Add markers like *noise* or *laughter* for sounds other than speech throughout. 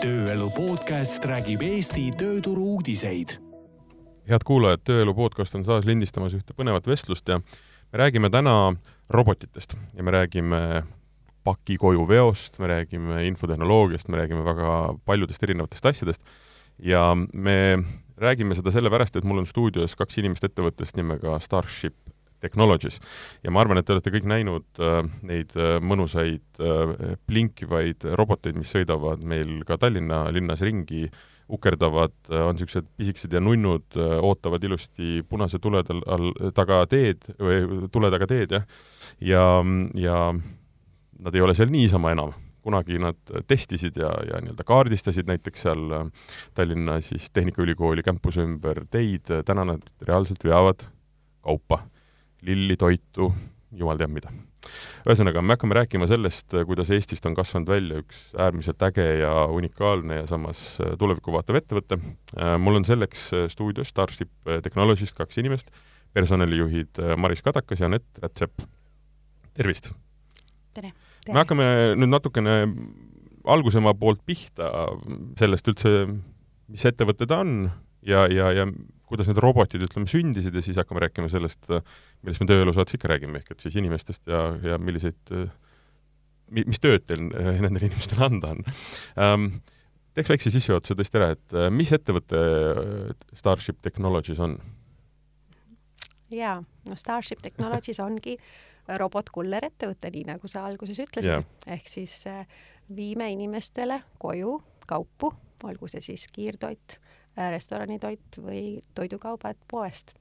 tööelu podcast räägib Eesti tööturu uudiseid. head kuulajad, Tööelu podcast on taas lindistamas ühte põnevat vestlust ja me räägime täna robotitest ja me räägime paki koju veost, me räägime infotehnoloogiast, me räägime väga paljudest erinevatest asjadest ja me räägime seda sellepärast, et mul on stuudios kaks inimest ettevõttest nimega Starship Technologies. ja ma arvan, et te olete kõik näinud äh, neid äh, mõnusaid äh, blinkivaid roboteid, mis sõidavad meil ka Tallinna linnas ringi, ukerdavad, äh, on niisugused pisikesed ja nunnud, äh, ootavad ilusti punase tule tal all taga teed või tule taga teed, jah. ja, ja, nad ei ole seal niisama enam kunagi nad testisid ja, ja nii-öelda kaardistasid näiteks seal äh, Tallinna siis Tehnikaülikooli campuse ümber teid, täna nad reaalselt veavad kaupa lilli, toitu, jumal teab mida. ühesõnaga, me hakkame rääkima sellest, kuidas Eestist on kasvanud välja üks äärmiselt äge ja unikaalne ja samas tulevikku vaatav ettevõte. mul on selleks stuudios Starship Technologies'st kaks inimest, personalijuhid Maris Kadakas ja Anett Rätsep. tervist! tere! me hakkame nüüd natukene algusemaa poolt pihta sellest üldse, mis ettevõte ta on ja, ja, ja kuidas need robotid, ütleme, sündisid ja siis hakkame rääkima sellest, millest me tööelu saates ikka räägime, ehk et siis inimestest ja, ja milliseid, mis tööd teil nendele inimestele anda on um,. teeks väikse sissejuhatuse tõesti ära, et mis ettevõte Starship Technologies on? jaa, no Starship Technologies *laughs* ongi robotkuller ettevõte, nii nagu sa alguses ütlesid yeah., ehk siis äh, viime inimestele koju kaupu, olgu see siis kiirtoit, äh, restoranitoit või toidukaubad poest.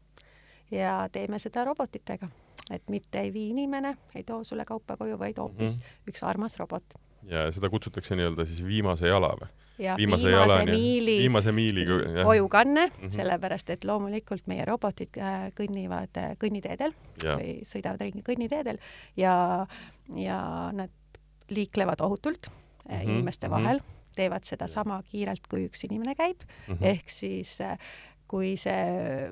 ja teeme seda robotitega, et mitte ei vii inimene, ei too sulle kaupa koju, vaid hoopis mm -hmm. üks armas robot. ja seda kutsutakse nii-öelda siis viimase jala või? viimase, viimase jalani, miili, viimase miili kojukanne mm, -hmm. sellepärast et loomulikult meie robotid äh, kõnnivad äh, kõnniteedel ja. või sõidavad ringi kõnniteedel ja, ja nad liiklevad ohutult mm -hmm. inimeste mhm. vahel mm, -hmm. Teevad seda sama kiirelt, kui üks inimene käib mm, -hmm. ehk siis kui see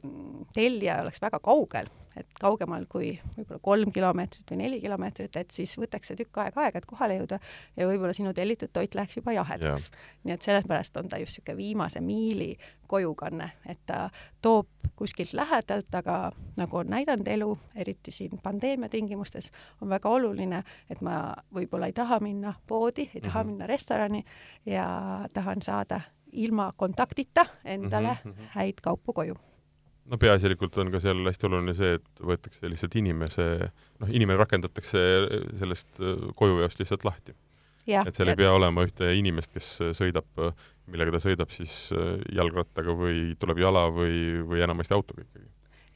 tellija oleks väga kaugel, et kaugemal kui võib-olla kolm kilomeetrit või neli kilomeetrit, et siis võtaks see tükk aega aega, et kohale jõuda ja võib-olla sinu tellitud toit läheks juba jahedaks yeah.. nii et sellepärast on ta just niisugune viimase miili kojukanne, et ta toob kuskilt lähedalt, aga nagu on näidanud elu, eriti siin pandeemia tingimustes, on väga oluline, et ma võib-olla ei taha minna poodi, ei taha mm -hmm. minna restorani ja tahan saada ilma kontaktita endale mm -hmm. häid kaupu koju no peaasjalikult on ka seal hästi oluline see, et võetakse lihtsalt inimese, noh, inimene rakendatakse sellest äh, kojuveost lihtsalt lahti. et seal ja. ei pea olema ühte inimest, kes sõidab, millega ta sõidab siis äh, jalgrattaga või tuleb jala või, või enamasti autoga ikkagi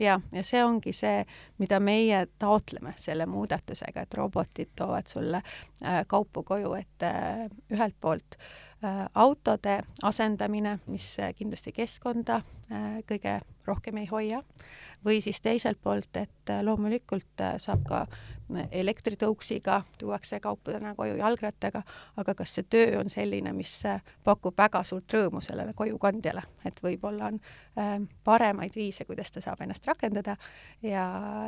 ja, ja see ongi see, mida meie taotleme selle muudatusega, et robotid toovad sulle äh, kaupu koju, et äh, ühelt poolt äh, autode asendamine, mis äh, kindlasti keskkonda äh, kõige rohkem ei hoia, või siis teiselt poolt, et äh, loomulikult äh, saab ka elektritõuksiga tuuakse kaupadena koju jalgrattaga, aga kas see töö on selline, mis äh, pakub väga suurt rõõmu sellele kojukandjale, et võib-olla on paremaid viise, kuidas ta saab ennast rakendada ja,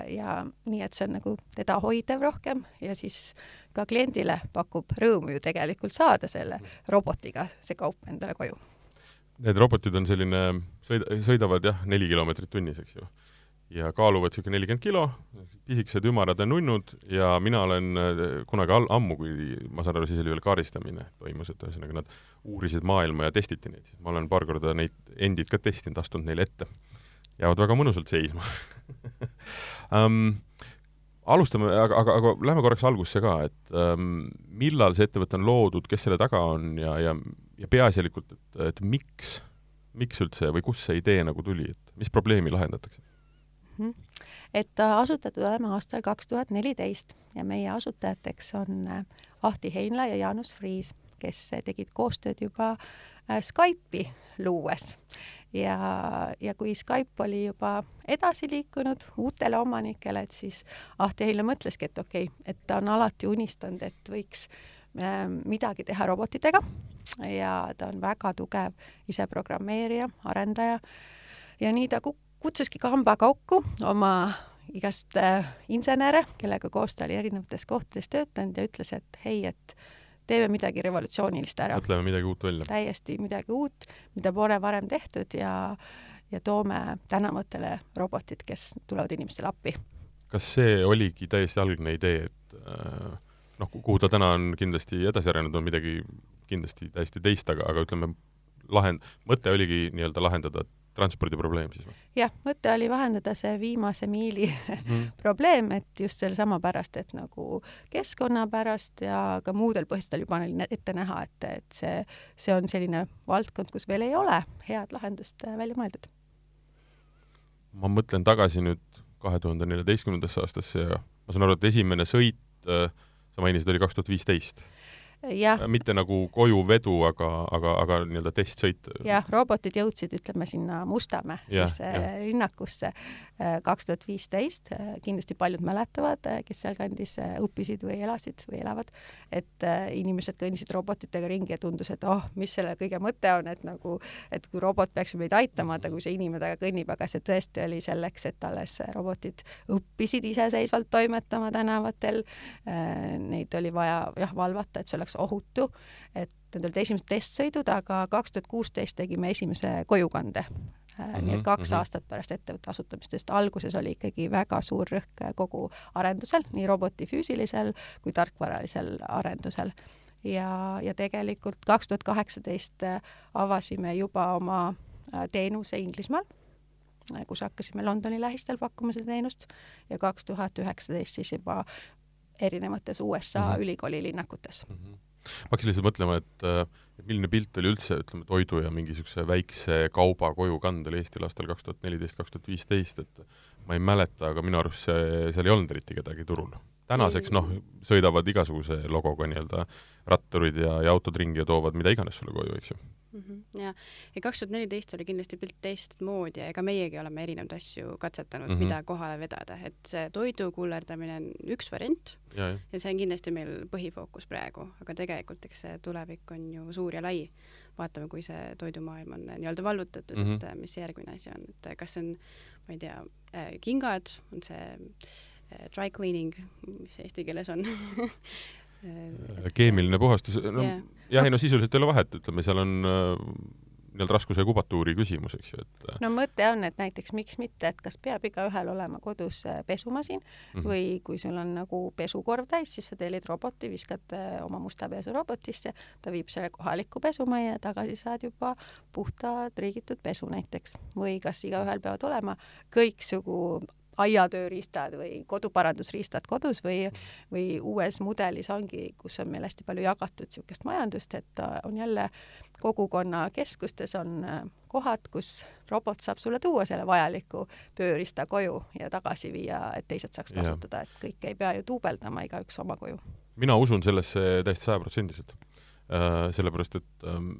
ja nii, et see on nagu teda hoidev rohkem ja siis ka kliendile pakub rõõmu ju tegelikult saada selle robotiga see kaup endale koju Need robotid on selline, sõida, sõidavad jah, neli kilomeetrit tunnis, eks ju. Ja kaaluvad niisugune nelikümmend kilo, pisikesed ümarad ja nunnud ja mina olen äh, kunagi all, ammu, kui ma saan aru, siis oli veel karistamine toimus, et ühesõnaga nad uurisid maailma ja testiti neid. ma olen paar korda neid endid ka testinud, astunud neile ette. jäävad väga mõnusalt seisma *laughs* um, alustame, aga, aga, aga lähme korraks algusse ka, et um, millal see ettevõte on loodud, kes selle taga on ja, ja ja peaasjalikult, et, et miks, miks üldse või kust see idee nagu tuli, et mis probleemi lahendatakse. Et äh, asutatud oleme aastal kaks tuhat neliteist ja meie asutajateks on äh, Ahti Heinla ja Jaanus Friis, kes tegid koostööd juba äh, Skype'i luues. Ja, ja kui Skype oli juba edasi liikunud uutele omanikele, et siis Ahti Heinla mõtleski, et okei okay,, et ta on alati unistanud, et võiks äh, midagi teha robotitega. Ja ta on väga tugev iseprogrammeerija, arendaja. Ja nii ta kutsuski kamba kokku oma igast äh, insenere, kellega koos ta oli erinevates kohtades töötanud ja ütles, et hei, et teeme midagi revolutsioonilist ära. mõtleme midagi uut välja. täiesti midagi uut, mida pole varem tehtud ja, ja toome tänavatele robotid, kes tulevad inimestele appi. kas see oligi täiesti algne idee, et äh, noh, kuhu ta täna on kindlasti edasi arenenud, on midagi kindlasti täiesti teist, aga, aga ütleme, lahend-, mõte oligi nii-öelda lahendada transpordiprobleem siis või? jah, mõte oli vahendada see viimase miili mm *laughs* probleem, et just sellesama pärast, et nagu keskkonna pärast ja ka muudel põhjustel juba oli ette näha, et, et see, see on selline valdkond, kus veel ei ole head lahendust äh, välja mõeldud. ma mõtlen tagasi nüüd kahe tuhande neljateistkümnendasse aastasse ja ma saan aru, et esimene sõit, äh, sa mainisid, oli kaks tuhat viisteist mitte nagu kojuvedu, aga, aga, aga nii-öelda testsõit. jah, robotid jõudsid, ütleme, sinna Mustamäe siis äh, kaks tuhat viisteist, äh, kindlasti paljud mäletavad, kes sealkandis õppisid või elasid või elavad, et inimesed kõndisid robotitega ringi ja tundus, et oh, mis selle kõige mõte on, et nagu, et kui robot peaks meid aitama, ta kui see inimene taga kõnnib, aga see tõesti oli selleks, et alles robotid õppisid iseseisvalt toimetama tänavatel, neid oli vaja jah, valvata, et see oleks ohutu, et need olid esimesed testsõidud, aga kaks tuhat kuusteist tegime esimese kojukande Mm -hmm, nii et kaks mm -hmm. aastat pärast ettevõtte asutamist, sest alguses oli ikkagi väga suur rõhk kogu arendusel, nii roboti füüsilisel kui tarkvaralisel arendusel. ja, ja tegelikult kaks tuhat kaheksateist avasime juba oma äh, teenuse Inglismaal, kus hakkasime Londoni lähistel pakkuma seda teenust ja kaks tuhat üheksateist siis juba erinevates USA mm -hmm. ülikooli linnakutes mm. -hmm ma hakkasin lihtsalt mõtlema, et, äh, et milline pilt oli üldse, ütleme, toidu ja mingi niisuguse väikse kauba kojukandel Eestil aastal kaks tuhat neliteist, kaks tuhat viisteist, et ma ei mäleta, aga minu arust see, seal ei olnud eriti kedagi turul. tänaseks noh, sõidavad igasuguse logoga nii-öelda ratturid ja, ja autod ringi ja toovad mida iganes sulle koju, eks ju mm. -hmm, ja, ja kaks tuhat neliteist oli kindlasti pilt teistmoodi ja ega meiegi oleme erinevaid asju katsetanud mm, -hmm. mida kohale vedada, et see toidu kullerdamine on üks variant ja, ja. ja see on kindlasti meil põhifookus praegu, aga tegelikult eks see tulevik on ju suur ja lai. vaatame, kui see toidumaailm on nii-öelda vallutatud mm, -hmm. et mis järgmine asi on, et kas see on, ma ei tea äh,, kingad, on see äh, dry cleaning, mis eesti keeles on *laughs* keemiline puhastus, no yeah jah, ei no sisuliselt ei ole vahet, ütleme, seal on äh, nii-öelda raskuse ja kubatuuri küsimus, eks ju, et äh, no mõte on, et näiteks miks mitte, et kas peab igaühel olema kodus äh, pesumasin mm -hmm. või kui sul on nagu pesukorv täis, siis sa tellid roboti, viskad oma musta pesu robotisse, ta viib selle kohalikku pesumajja ja tagasi saad juba puhta triigitud pesu näiteks. või kas igaühel peavad olema kõiksugu aiatööriistad või koduparandusriistad kodus või, või uues mudelis ongi, kus on meil hästi palju jagatud niisugust majandust, et on jälle kogukonnakeskustes on äh, kohad, kus robot saab sulle tuua selle vajaliku tööriista koju ja tagasi viia, et teised saaks kasutada, et kõik ei pea ju duubeldama igaüks oma koju. mina usun sellesse täiesti sajaprotsendiliselt äh,. sellepärast, et ähm,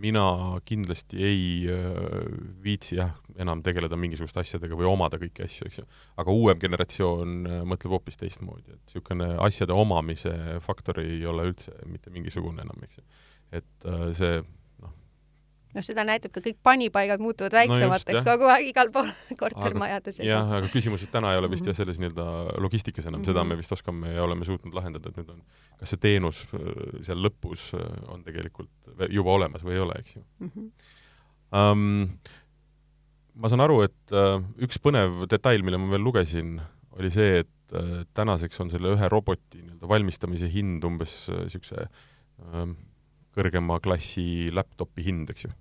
mina kindlasti ei äh, viitsi jah, enam tegeleda mingisuguste asjadega või omada kõiki asju, eks ju. aga uuem generatsioon äh, mõtleb hoopis teistmoodi, et niisugune asjade omamise faktor ei ole üldse mitte mingisugune enam, eks ju. et äh, see noh, seda näitab ka kõik panipaigad muutuvad väiksemateks no kogu aeg igal pool *laughs* kortermajades. jah, aga küsimused täna ei ole vist jah, mhm. selles nii-öelda logistikas enam mm, -hmm. seda me vist oskame ja oleme suutnud lahendada, et nüüd on, kas see teenus äh, seal lõpus äh, on tegelikult juba olemas või ei ole, eks ju mm. -hmm. Um, ma saan aru, et uh, üks põnev detail, mille ma veel lugesin, oli see, et uh, tänaseks on selle ühe roboti nii-öelda valmistamise hind umbes niisuguse uh, kõrgema klassi laptopi hind, eks ju.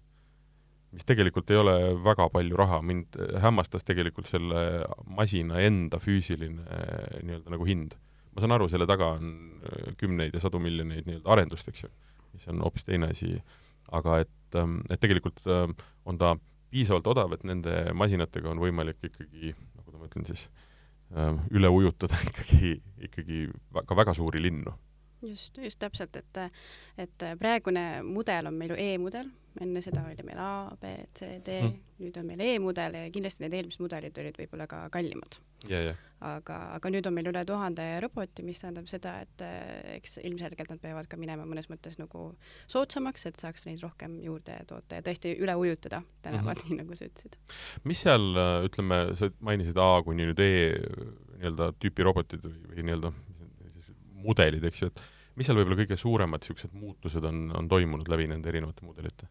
Mis tegelikult ei ole väga palju raha, mind hämmastas tegelikult selle masina enda füüsiline nii-öelda nagu hind. ma saan aru, selle taga on äh, kümneid ja sadu miljoneid nii-öelda arendust, eks ju, mis on hoopis teine asi, aga et, ähm, et tegelikult ähm, on ta piisavalt odav, et nende masinatega on võimalik ikkagi, nagu ma ütlen siis, ähm, üle ujutada *laughs* ikkagi, ikkagi väga, väga suuri linnu just, just täpselt, et, et praegune mudel on meil ju E-mudel, enne seda oli meil A, B, C, D mm., nüüd on meil E-mudel ja kindlasti need eelmised mudelid olid võib-olla ka kallimad yeah,. Yeah. aga, aga nüüd on meil üle tuhande roboti, mis tähendab seda, et eks ilmselgelt nad peavad ka minema mõnes mõttes nagu soodsamaks, et saaks neid rohkem juurde toota ja tõesti üle ujutada tänavad mm, -hmm. nii nagu sa ütlesid. mis seal, ütleme, sa mainisid A kuni nüüd E nii-öelda tüüpi robotid või, või nii-öelda mudelid, eks ju, et mis seal võib-olla kõige suuremad niisugused muutused on, on toimunud läbi nende erinevate mudelite?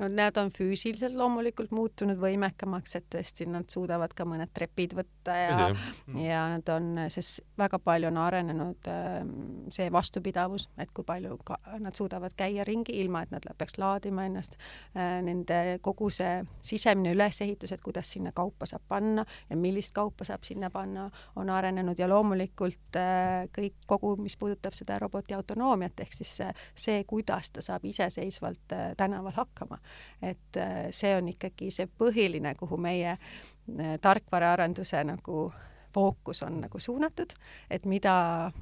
No nad on füüsiliselt loomulikult muutunud võimekamaks, et tõesti nad suudavad ka mõned trepid võtta ja mm. ja nad on, sest väga palju on arenenud äh, see vastupidavus, et kui palju ka, nad suudavad käia ringi, ilma et nad peaks laadima ennast äh,. Nende kogu see sisemine ülesehitus, et kuidas sinna kaupa saab panna ja millist kaupa saab sinna panna, on arenenud ja loomulikult äh, kõik, kogu, mis puudutab seda roboti autonoomiat, ehk siis see, see, kuidas ta saab iseseisvalt äh, tänaval hakkama et äh, see on ikkagi see põhiline, kuhu meie äh, tarkvaraarenduse nagu fookus on nagu suunatud, et mida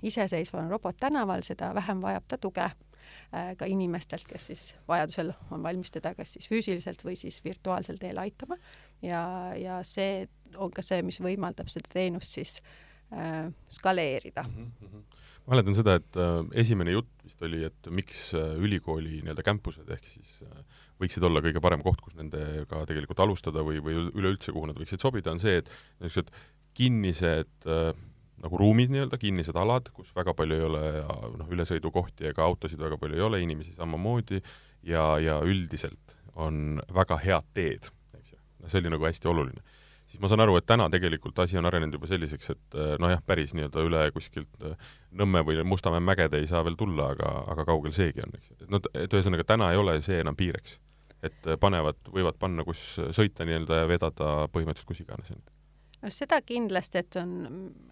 iseseisvam robot tänaval, seda vähem vajab ta tuge äh, ka inimestelt, kes siis vajadusel on valmis teda kas siis füüsiliselt või siis virtuaalsel teel aitama ja, ja see on ka see, mis võimaldab seda teenust siis äh, skaleerida mm. -hmm ma mäletan seda, et äh, esimene jutt vist oli, et miks äh, ülikooli nii-öelda campused ehk siis äh, võiksid olla kõige parem koht, kus nendega tegelikult alustada või, või üleüldse, kuhu nad võiksid sobida, on see, et niisugused kinnised äh, nagu ruumid nii-öelda, kinnised alad, kus väga palju ei ole noh, ülesõidukohti ega autosid väga palju ei ole, inimesi samamoodi, ja, ja üldiselt on väga head teed, eks ju. noh, see oli nagu hästi oluline siis ma saan aru, et täna tegelikult asi on arenenud juba selliseks, et nojah, päris nii-öelda üle kuskilt Nõmme või Mustamäe mägede ei saa veel tulla, aga, aga kaugel seegi on, eks ju. et noh, et ühesõnaga täna ei ole see enam piireks et panevad, võivad panna, kus sõita nii-öelda ja vedada põhimõtteliselt kus iganes. no seda kindlasti, et on,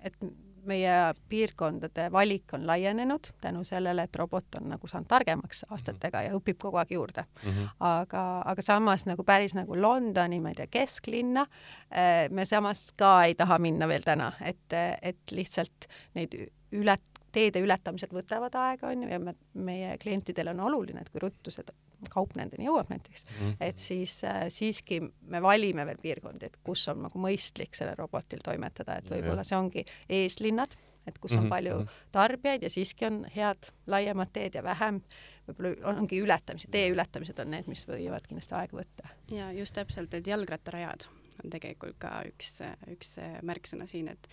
et meie piirkondade valik on laienenud tänu sellele, et robot on nagu saanud targemaks aastatega ja õpib kogu aeg juurde mm. -hmm. aga, aga samas nagu päris nagu Londoni, ma ei tea, kesklinna äh, me samas ka ei taha minna veel täna, et, et lihtsalt neid üle, teede ületamised võtavad aega, on ju, ja me, meie klientidel on oluline, et kui ruttu seda kaup nendeni jõuab näiteks mm, -hmm. et siis äh, siiski me valime veel piirkondi, et kus on nagu mõistlik sellel robotil toimetada, et võib-olla see ongi eeslinnad, et kus on mm -hmm. palju mhm. tarbijaid ja siiski on head laiemad teed ja vähem võib-olla ongi ületamised, tee ületamised on need, mis võivad kindlasti aega võtta. ja just täpselt, et jalgrattarajad on tegelikult ka üks, üks märksõna siin, et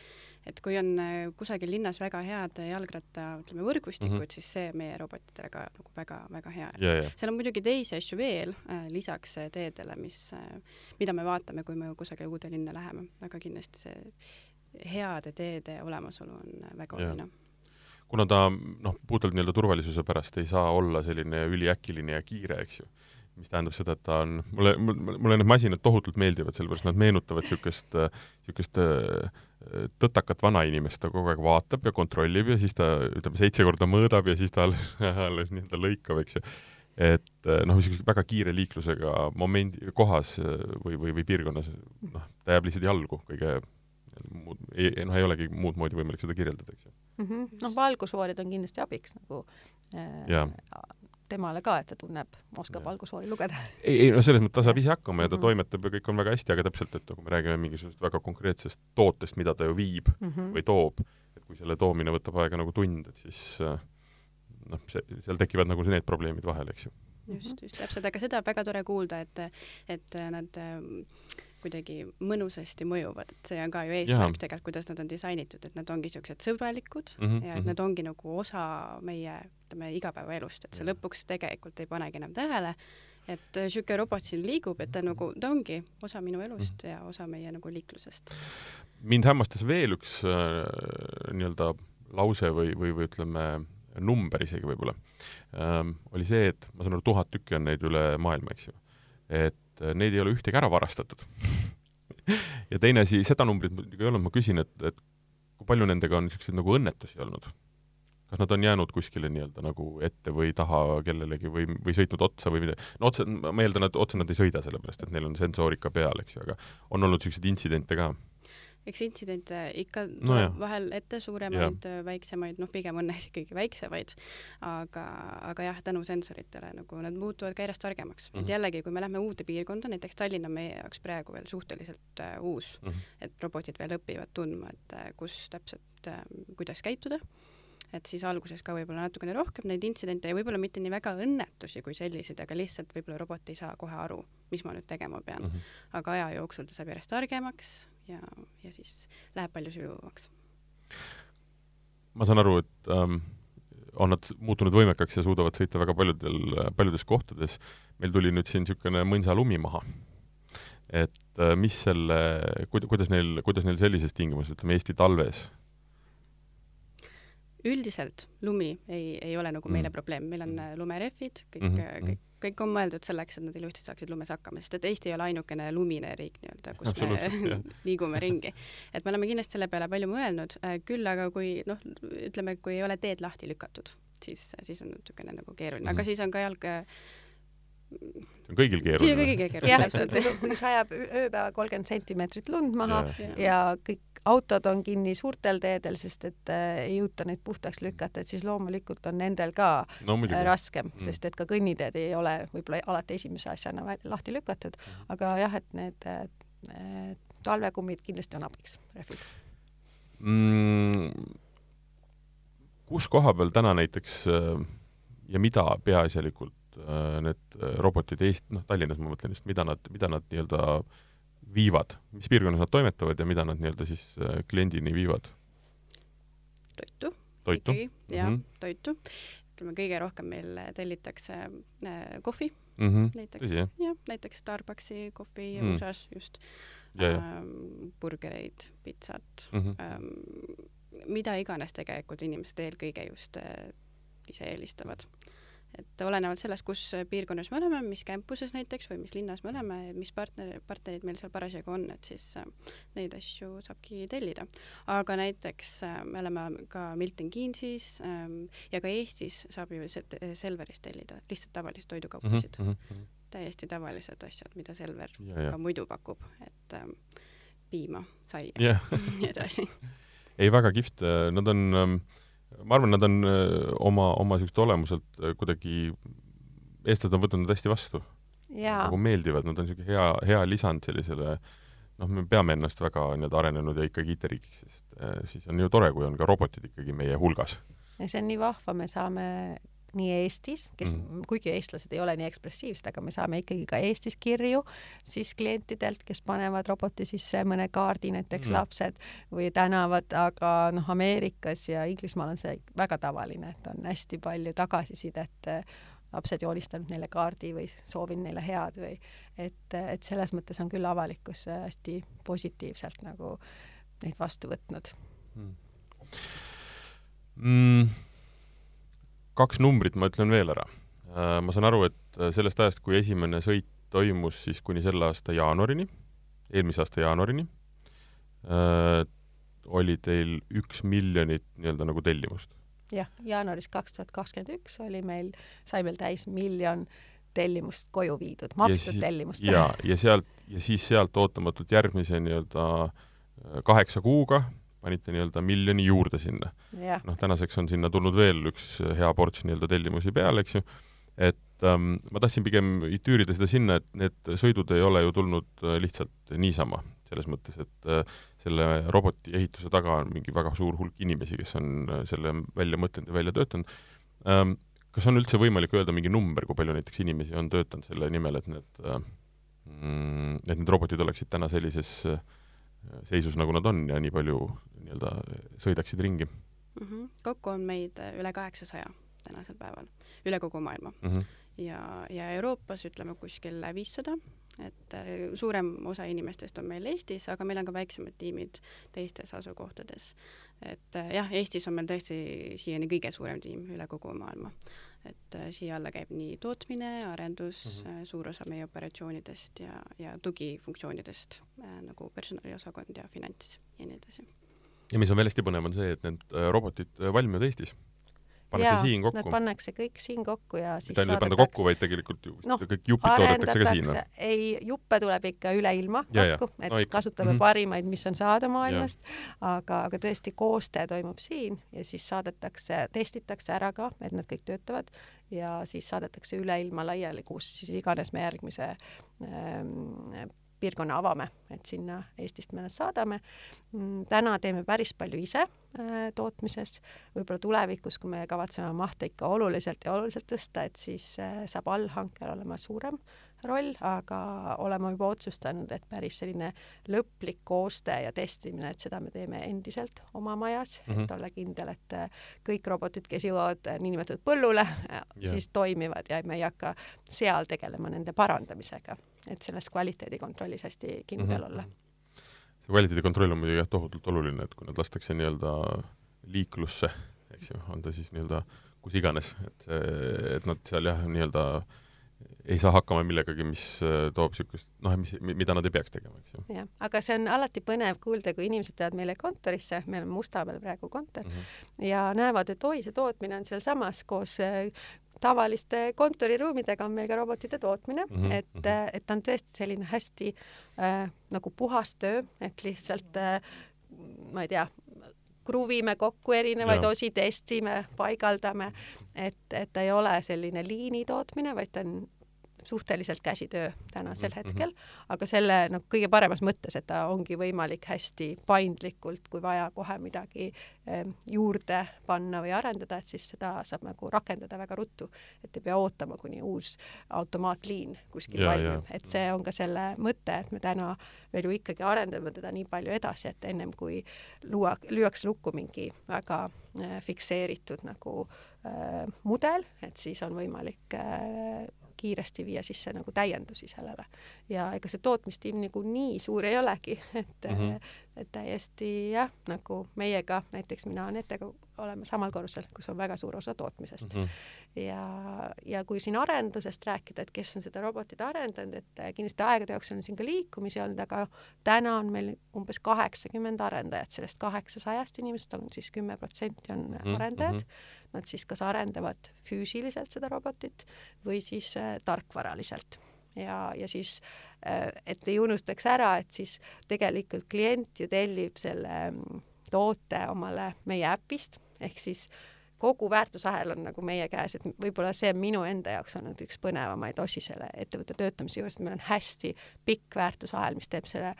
et kui on äh, kusagil linnas väga head jalgratta, ütleme, võrgustikud mm, -hmm. siis see meie robotitele ka nagu väga-väga hea. seal on muidugi teisi asju veel äh, lisaks äh, teedele, mis äh,, mida me vaatame, kui me kusagile uude linna läheme, aga kindlasti see heade teede olemasolu on äh, väga oluline kuna ta noh, puhtalt nii-öelda turvalisuse pärast ei saa olla selline üliäkiline ja kiire, eks ju, mis tähendab seda, et ta on, mulle, mulle need masinad tohutult meeldivad, sellepärast nad meenutavad niisugust, niisugust tõtakat vanainimest, ta kogu aeg vaatab ja kontrollib ja siis ta ütleme, seitse korda mõõdab ja siis ta alles, *laughs* alles nii-öelda lõikab, eks ju. et noh, niisuguse väga kiire liiklusega momendi, kohas või, või, või piirkonnas, noh, ta jääb lihtsalt jalgu kõige muud, ei, noh, ei olegi muud moodi võimalik seda kirjeldada, eks ju. Mm -hmm.. noh, valgusfoorid on kindlasti abiks nagu äh, temale ka, et ta tunneb, oskab valgusfoori lugeda. ei, ei no selles mõttes ta saab ise hakkama ja ta mm -hmm. toimetab ja kõik on väga hästi, aga täpselt, et kui me räägime mingisugusest väga konkreetsest tootest, mida ta ju viib mm -hmm. või toob, et kui selle toomine võtab aega nagu tund, et siis äh, noh, see, seal tekivad nagu need probleemid vahel, eks ju. just, just täpselt, aga seda on väga tore kuulda, et, et nad äh, kuidagi mõnusasti mõjuvad, et see on ka ju eesmärk tegelikult, kuidas nad on disainitud, et nad ongi niisugused sõbralikud mm -hmm. ja et mhm. nad ongi nagu osa meie, ütleme, igapäevaelust, et sa lõpuks tegelikult ei panegi enam tähele, et niisugune robot siin liigub, et ta nagu, ta ongi osa minu elust -hmm. ja osa meie nagu liiklusest. mind hämmastas veel üks äh, nii-öelda lause või, või, või ütleme, number isegi võib-olla ähm,, oli see, et ma saan aru, tuhat tükki on neid üle maailma, eks ju. et äh, neid ei ole ühtegi ära varastatud *laughs* ja teine asi, seda numbrit muidugi ei olnud, ma küsin, et, et kui palju nendega on niisuguseid nagu õnnetusi olnud? Kas nad on jäänud kuskile nii-öelda nagu ette või taha kellelegi või, või sõitnud otsa või midagi, no otse, ma eeldan, et otse nad ei sõida, sellepärast et neil on sensoorika peal, eks ju, aga on olnud niisuguseid intsidente ka eks intsidente ikka no tuleb vahel ette, suuremaid, väiksemaid, noh, pigem on neis ikkagi väiksemaid, aga, aga jah, tänu sensoritele nagu nad muutuvad ka järjest targemaks mm. -hmm. et mhm. jällegi, kui me lähme uude piirkonda, näiteks Tallinn on meie jaoks praegu veel suhteliselt äh, uus mm, -hmm. et robotid veel õpivad tundma, et äh, kus täpselt äh,, kuidas käituda et siis alguses ka võib-olla natukene rohkem neid intsidente ja võib-olla mitte nii väga õnnetusi kui selliseid, aga lihtsalt võib-olla robot ei saa kohe aru, mis ma nüüd tegema pean mm. -hmm. aga aja jooksul ta saab järjest targemaks, ja, ja siis läheb palju sujuvamaks. ma saan aru, et ähm, on nad muutunud võimekaks ja suudavad sõita väga paljudel, paljudes kohtades. meil tuli nüüd siin niisugune mõnsalumi maha. et äh, mis selle, kuidas neil, kuidas neil sellises tingimuses, ütleme Eesti talves üldiselt lumi ei, ei ole nagu meile mm. probleem, meil on mm. lumerehvid, kõik mm, -hmm. kõik, kõik on mõeldud selleks, et nad ilusti saaksid lumes hakkama, sest et Eesti ei ole ainukene lumine riik nii-öelda, kus me *laughs* liigume ringi. et me oleme kindlasti selle peale palju mõelnud, äh, küll aga kui noh, ütleme, kui ei ole teed lahti lükatud, siis, siis on natukene nagu keeruline mm, -hmm. aga siis on ka jalg see on kõigil keeruline. see on kõigil keeruline. jah, täpselt, kui sajab ööpäeva kolmkümmend sentimeetrit lund maha ja, ja kõik autod on kinni suurtel teedel, sest et äh, ei jõuta neid puhtaks lükata, et siis loomulikult on nendel ka no, äh, raskem mm., sest et ka kõnniteed ei ole võib-olla alati esimese asjana lahti lükatud, mm. aga jah, et need äh, talvekummid kindlasti on abiks, rehvid mm,. kus koha peal täna näiteks äh, ja mida peaasjalikult need robotid Eest-, noh, Tallinnas ma mõtlen just, mida nad, mida nad nii-öelda äh, viivad, mis piirkonnas nad toimetavad ja mida nad nii-öelda siis äh, kliendini viivad? toitu. toitu? jah mm, -hmm. toitu. ütleme, kõige rohkem meil tellitakse äh, kohvi mm -hmm. näiteks, jah, näiteks Starbucksi kohvi mm -hmm. USA-s just. Ähm, burgereid, pitsat mm, -hmm. ähm, mida iganes tegelikult inimesed eelkõige just äh, ise eelistavad et olenevalt sellest, kus piirkonnas me oleme, mis campuses näiteks või mis linnas me oleme, mis partner, partnerid meil seal parasjagu on, et siis äh, neid asju saabki tellida. aga näiteks äh, me oleme ka Milton Keynesis ähm, ja ka Eestis saab ju Selverist tellida lihtsalt tavalisi toidukaupasid mm. -hmm. täiesti tavalised asjad, mida Selver ja, ja. ka muidu pakub, et ähm, piima, sai ja *laughs* nii edasi. *laughs* ei, väga kihvt, nad on ähm, ma arvan, nad on äh, oma, oma niisugust olemuselt äh, kuidagi, eestlased on võtnud nad hästi vastu. nagu meeldivad, nad on niisugune hea, hea lisand sellisele noh, me peame ennast väga nii-öelda arenenud ja ikkagi IT-riigiks, sest äh, siis on ju tore, kui on ka robotid ikkagi meie hulgas. ja see on nii vahva, me saame nii Eestis, kes mm., kuigi eestlased ei ole nii ekspressiivsed, aga me saame ikkagi ka Eestis kirju siis klientidelt, kes panevad roboti sisse mõne kaardi, näiteks mm. lapsed või tänavad, aga noh, Ameerikas ja Inglismaal on see väga tavaline, et on hästi palju tagasisidet lapsed joonistanud neile kaardi või soovin neile head või et, et selles mõttes on küll avalikkus hästi positiivselt nagu neid vastu võtnud mm.. Mm kaks numbrit ma ütlen veel ära. Äh, ma saan aru, et äh, sellest ajast, kui esimene sõit toimus siis kuni selle aasta jaanuarini, eelmise aasta jaanuarini, äh, oli teil üks miljonit nii-öelda nagu tellimust? jah, jaanuaris kaks tuhat kakskümmend üks oli meil, sai meil täis miljon tellimust koju viidud, makstud tellimust. ja, ja sealt, ja siis sealt ootamatult järgmise nii-öelda kaheksa kuuga panite nii-öelda miljoni juurde sinna. noh, tänaseks on sinna tulnud veel üks hea ports nii-öelda tellimusi peale, eks ju, et ähm, ma tahtsin pigem tüürida seda sinna, et need sõidud ei ole ju tulnud äh, lihtsalt niisama, selles mõttes, et äh, selle roboti ehituse taga on mingi väga suur hulk inimesi, kes on äh, selle välja mõtelnud ja välja töötanud ähm,. kas on üldse võimalik öelda mingi number, kui palju näiteks inimesi on töötanud selle nimel, et need äh, mm, et need robotid oleksid täna sellises äh, seisus, nagu nad on ja nii palju nii-öelda sõidaksid ringi mm. -hmm. kokku on meid äh, üle kaheksasaja tänasel päeval, üle kogu maailma mm. -hmm. ja, ja Euroopas ütleme kuskil viissada, et äh, suurem osa inimestest on meil Eestis, aga meil on ka väiksemad tiimid teistes asukohtades. et äh, jah, Eestis on meil tõesti siiani kõige suurem tiim üle kogu maailma et äh, siia alla käib nii tootmine, arendus mm, -hmm. suur osa meie operatsioonidest ja, ja tugifunktsioonidest äh, nagu personaliosakond ja finants ja nii edasi. ja mis on veel hästi põnev, on see, et need robotid valmivad Eestis pannakse siin kokku? Pannakse kõik siin kokku ja siis mitte ainult ei panda kokku, vaid tegelikult ju no, kõik jupid toodetakse ka siin? ei, juppe tuleb ikka üle ilma kokku, et no, kasutame mm -hmm. parimaid, mis on saada maailmast, aga, aga tõesti koostöö toimub siin ja siis saadetakse, testitakse ära ka, et nad kõik töötavad ja siis saadetakse üle ilma laiali, kus siis iganes me järgmise ähm, piirkonna avame, et sinna Eestist me nad saadame. Mm, täna teeme päris palju ise äh, tootmises, võib-olla tulevikus, kui me kavatseme mahte ikka oluliselt ja oluliselt tõsta, et siis äh, saab allhankel olema suurem roll, aga oleme juba otsustanud, et päris selline lõplik koostöö ja testimine, et seda me teeme endiselt oma majas mm, -hmm. et olla kindel, et äh, kõik robotid, kes jõuavad äh, niinimetatud põllule, äh, siis toimivad ja me ei hakka seal tegelema nende parandamisega, et selles kvaliteedikontrollis hästi kindel mm -hmm. olla see kvaliteedikontroll on muidugi jah, tohutult oluline, et kui nad lastakse nii-öelda liiklusse, eks ju, on ta siis nii-öelda kus iganes, et et nad seal jah, nii-öelda ei saa hakkama millegagi, mis äh, toob niisugust, noh, mis, mida nad ei peaks tegema, eks ju. jah, aga see on alati põnev kuulda, kui inimesed tulevad meile kontorisse, meil on Mustamäel praegu kontor mm, -hmm. ja näevad, et oi, see tootmine on sealsamas koos äh, tavaliste kontoriruumidega on meil ka robotite tootmine mm, -hmm. et, mhm. äh, et ta on tõesti selline hästi äh, nagu puhas töö, et lihtsalt äh, ma ei tea, kruvime kokku erinevaid ja. osi, testime, paigaldame, et, et ta ei ole selline liini tootmine, vaid ta on suhteliselt käsitöö tänasel mm -hmm. hetkel, aga selle noh, kõige paremas mõttes, et ta ongi võimalik hästi paindlikult, kui vaja kohe midagi eh, juurde panna või arendada, et siis seda saab nagu rakendada väga ruttu, et ei pea ootama, kuni uus automaatliin kuskil valmib, et see on ka selle mõte, et me täna veel ju ikkagi arendame teda nii palju edasi, et ennem kui luua, lüüakse lukku mingi väga eh, fikseeritud nagu äh, mudel, et siis on võimalik äh, kiiresti viia sisse nagu täiendusi sellele. ja ega see tootmistiim nagu nii suur ei olegi, et mm, -hmm. Et täiesti jah, nagu meiega, näiteks mina Anetega oleme samal korrusel, kus on väga suur osa tootmisest mm. -hmm ja, ja kui siin arendusest rääkida, et kes on seda robotit arendanud, et äh, kindlasti aegade jooksul on siin ka liikumisi olnud, aga täna on meil umbes kaheksakümmend arendajat, sellest kaheksasajast inimesest on siis kümme protsenti on mm -hmm. arendajad. Nad siis kas arendavad füüsiliselt seda robotit või siis äh, tarkvaraliselt ja, ja siis äh, et ei unustaks ära, et siis tegelikult klient ju tellib selle mm, toote omale meie äpist ehk siis kogu väärtusahel on nagu meie käes, et võib-olla see on minu enda jaoks olnud üks põnevamaid osi selle ettevõtte töötamise juures, et meil on hästi pikk väärtusahel, mis teeb selle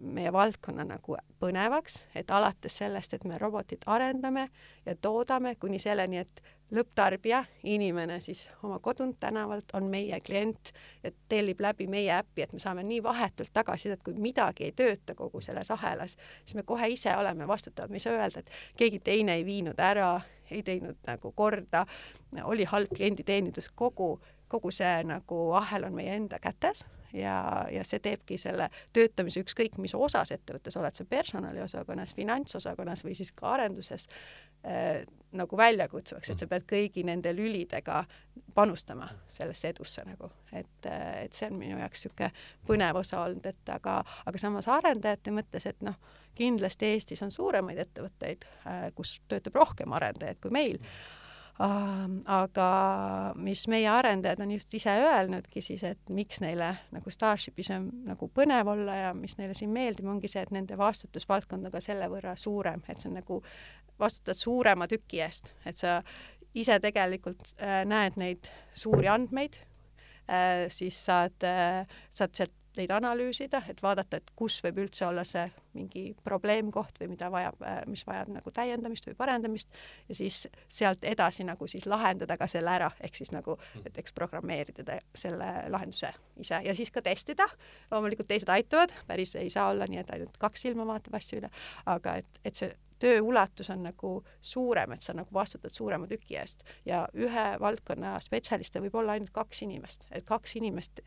meie valdkonna nagu põnevaks, et alates sellest, et me robotit arendame ja toodame, kuni selleni, et lõpptarbija, inimene siis oma kodunt, tänavalt on meie klient ja tellib läbi meie äppi, et me saame nii vahetult tagasisidet, kui midagi ei tööta kogu selles ahelas, siis me kohe ise oleme vastutavad, me ei saa öelda, et keegi teine ei viinud ära ei teinud nagu korda, oli halb klienditeenindus, kogu, kogu see nagu ahel on meie enda kätes ja, ja see teebki selle töötamise ükskõik mis osas ettevõttes oled sa personaliosakonnas, finantsosakonnas või siis ka arenduses äh, nagu väljakutsuvaks, et sa pead kõigi nende lülidega panustama sellesse edusse nagu, et, et see on minu jaoks niisugune põnev osa olnud, et aga, aga samas arendajate mõttes, et noh, kindlasti Eestis on suuremaid ettevõtteid, äh, kus töötab rohkem arendajaid kui meil. Uh, aga mis meie arendajad on just ise öelnudki siis, et miks neile nagu Starshipis on nagu põnev olla ja mis neile siin meeldib, ongi see, et nende vastutusvaldkond on ka selle võrra suurem, et see on nagu, vastutad suurema tüki eest, et sa ise tegelikult äh, näed neid suuri andmeid äh,, siis saad äh,, saad sealt neid analüüsida, et vaadata, et kus võib üldse olla see mingi probleemkoht või mida vajab, äh, mis vajab nagu täiendamist või parendamist ja siis sealt edasi nagu siis lahendada ka selle ära, ehk siis nagu näiteks programmeerida selle lahenduse ise ja siis ka testida. loomulikult teised aitavad, päris ei saa olla nii, et ainult kaks silma vaatab asju üle, aga et, et see töö ulatus on nagu suurem, et sa nagu vastutad suurema tüki eest ja ühe valdkonna spetsialiste võib olla ainult kaks inimest, et kaks inimest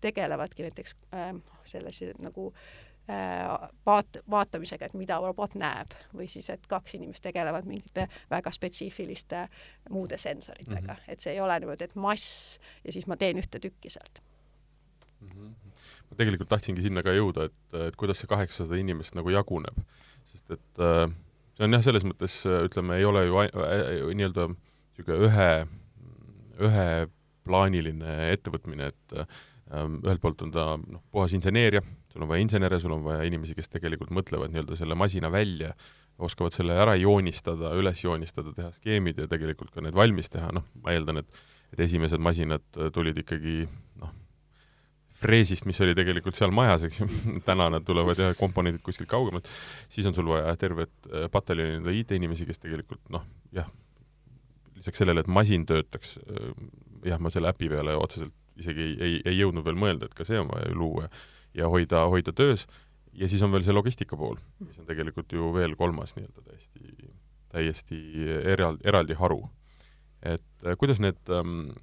tegelevadki näiteks äh, sellise nagu äh, vaat-, vaatamisega, et mida robot näeb või siis, et kaks inimest tegelevad mingite väga spetsiifiliste muude sensoritega mm, -hmm. et see ei ole niimoodi, et mass ja siis ma teen ühte tükki sealt mm. -hmm. ma tegelikult tahtsingi sinna ka jõuda, et, et kuidas see kaheksasada inimest nagu jaguneb, sest et äh, see on jah, selles mõttes ütleme, ei ole ju nii-öelda niisugune ühe, üheplaaniline ettevõtmine, et ähm, ühelt poolt on ta noh, puhas inseneeria, sul on vaja insenere, sul on vaja inimesi, kes tegelikult mõtlevad nii-öelda selle masina välja, oskavad selle ära joonistada, üles joonistada, teha skeemid ja tegelikult ka need valmis teha, noh, ma eeldan, et et esimesed masinad tulid ikkagi noh, freesist, mis oli tegelikult seal majas, eks ju, *laughs* täna nad tulevad jah, komponendid kuskilt kaugemalt, siis on sul vaja tervet äh, pataljoni nii-öelda IT-inimesi, kes tegelikult noh, jah, lisaks sellele, et masin töötaks, äh, jah, ma selle äpi peale otseselt isegi ei, ei, ei jõudnud veel mõelda, et ka see on vaja ju luua ja hoida, hoida töös, ja siis on veel see logistika pool, mis on tegelikult ju veel kolmas nii-öelda täiesti, täiesti eral-, eraldi haru. et äh, kuidas need ähm,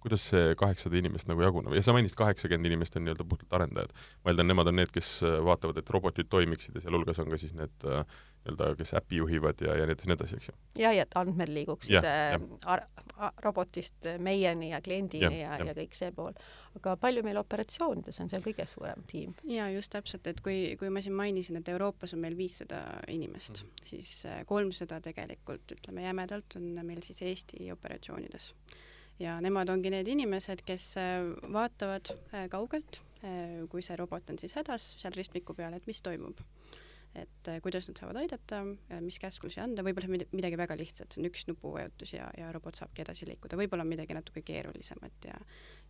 kuidas see kaheksasada inimest nagu jaguneb ja sa mainisid, kaheksakümmend inimest on nii-öelda puhtalt arendajad. ma eeldan, nemad on need, kes äh, vaatavad, et robotid toimiksid ja sealhulgas on ka siis need äh, nii-öelda, kes äppi juhivad ja, ja nii edasi, nii edasi, eks ju. ja, ja et andmed liiguksid ja, äh, ja. robotist meieni ja kliendini ja, ja, ja, ja kõik see pool. aga palju meil operatsioonides on seal kõige suurem tiim? jaa, just täpselt, et kui, kui ma siin mainisin, et Euroopas on meil viissada inimest mm, -hmm. siis kolmsada tegelikult, ütleme jämedalt, on meil siis Eesti operatsioonides ja nemad ongi need inimesed, kes äh, vaatavad äh, kaugelt, äh, kui see robot on siis hädas seal ristmiku peal, et mis toimub. et kuidas nad saavad aidata, mis käsklusi anda, võib-olla midagi väga lihtsat, see on üks nupuvajutus ja, ja robot saabki edasi liikuda, võib-olla midagi natuke keerulisemat ja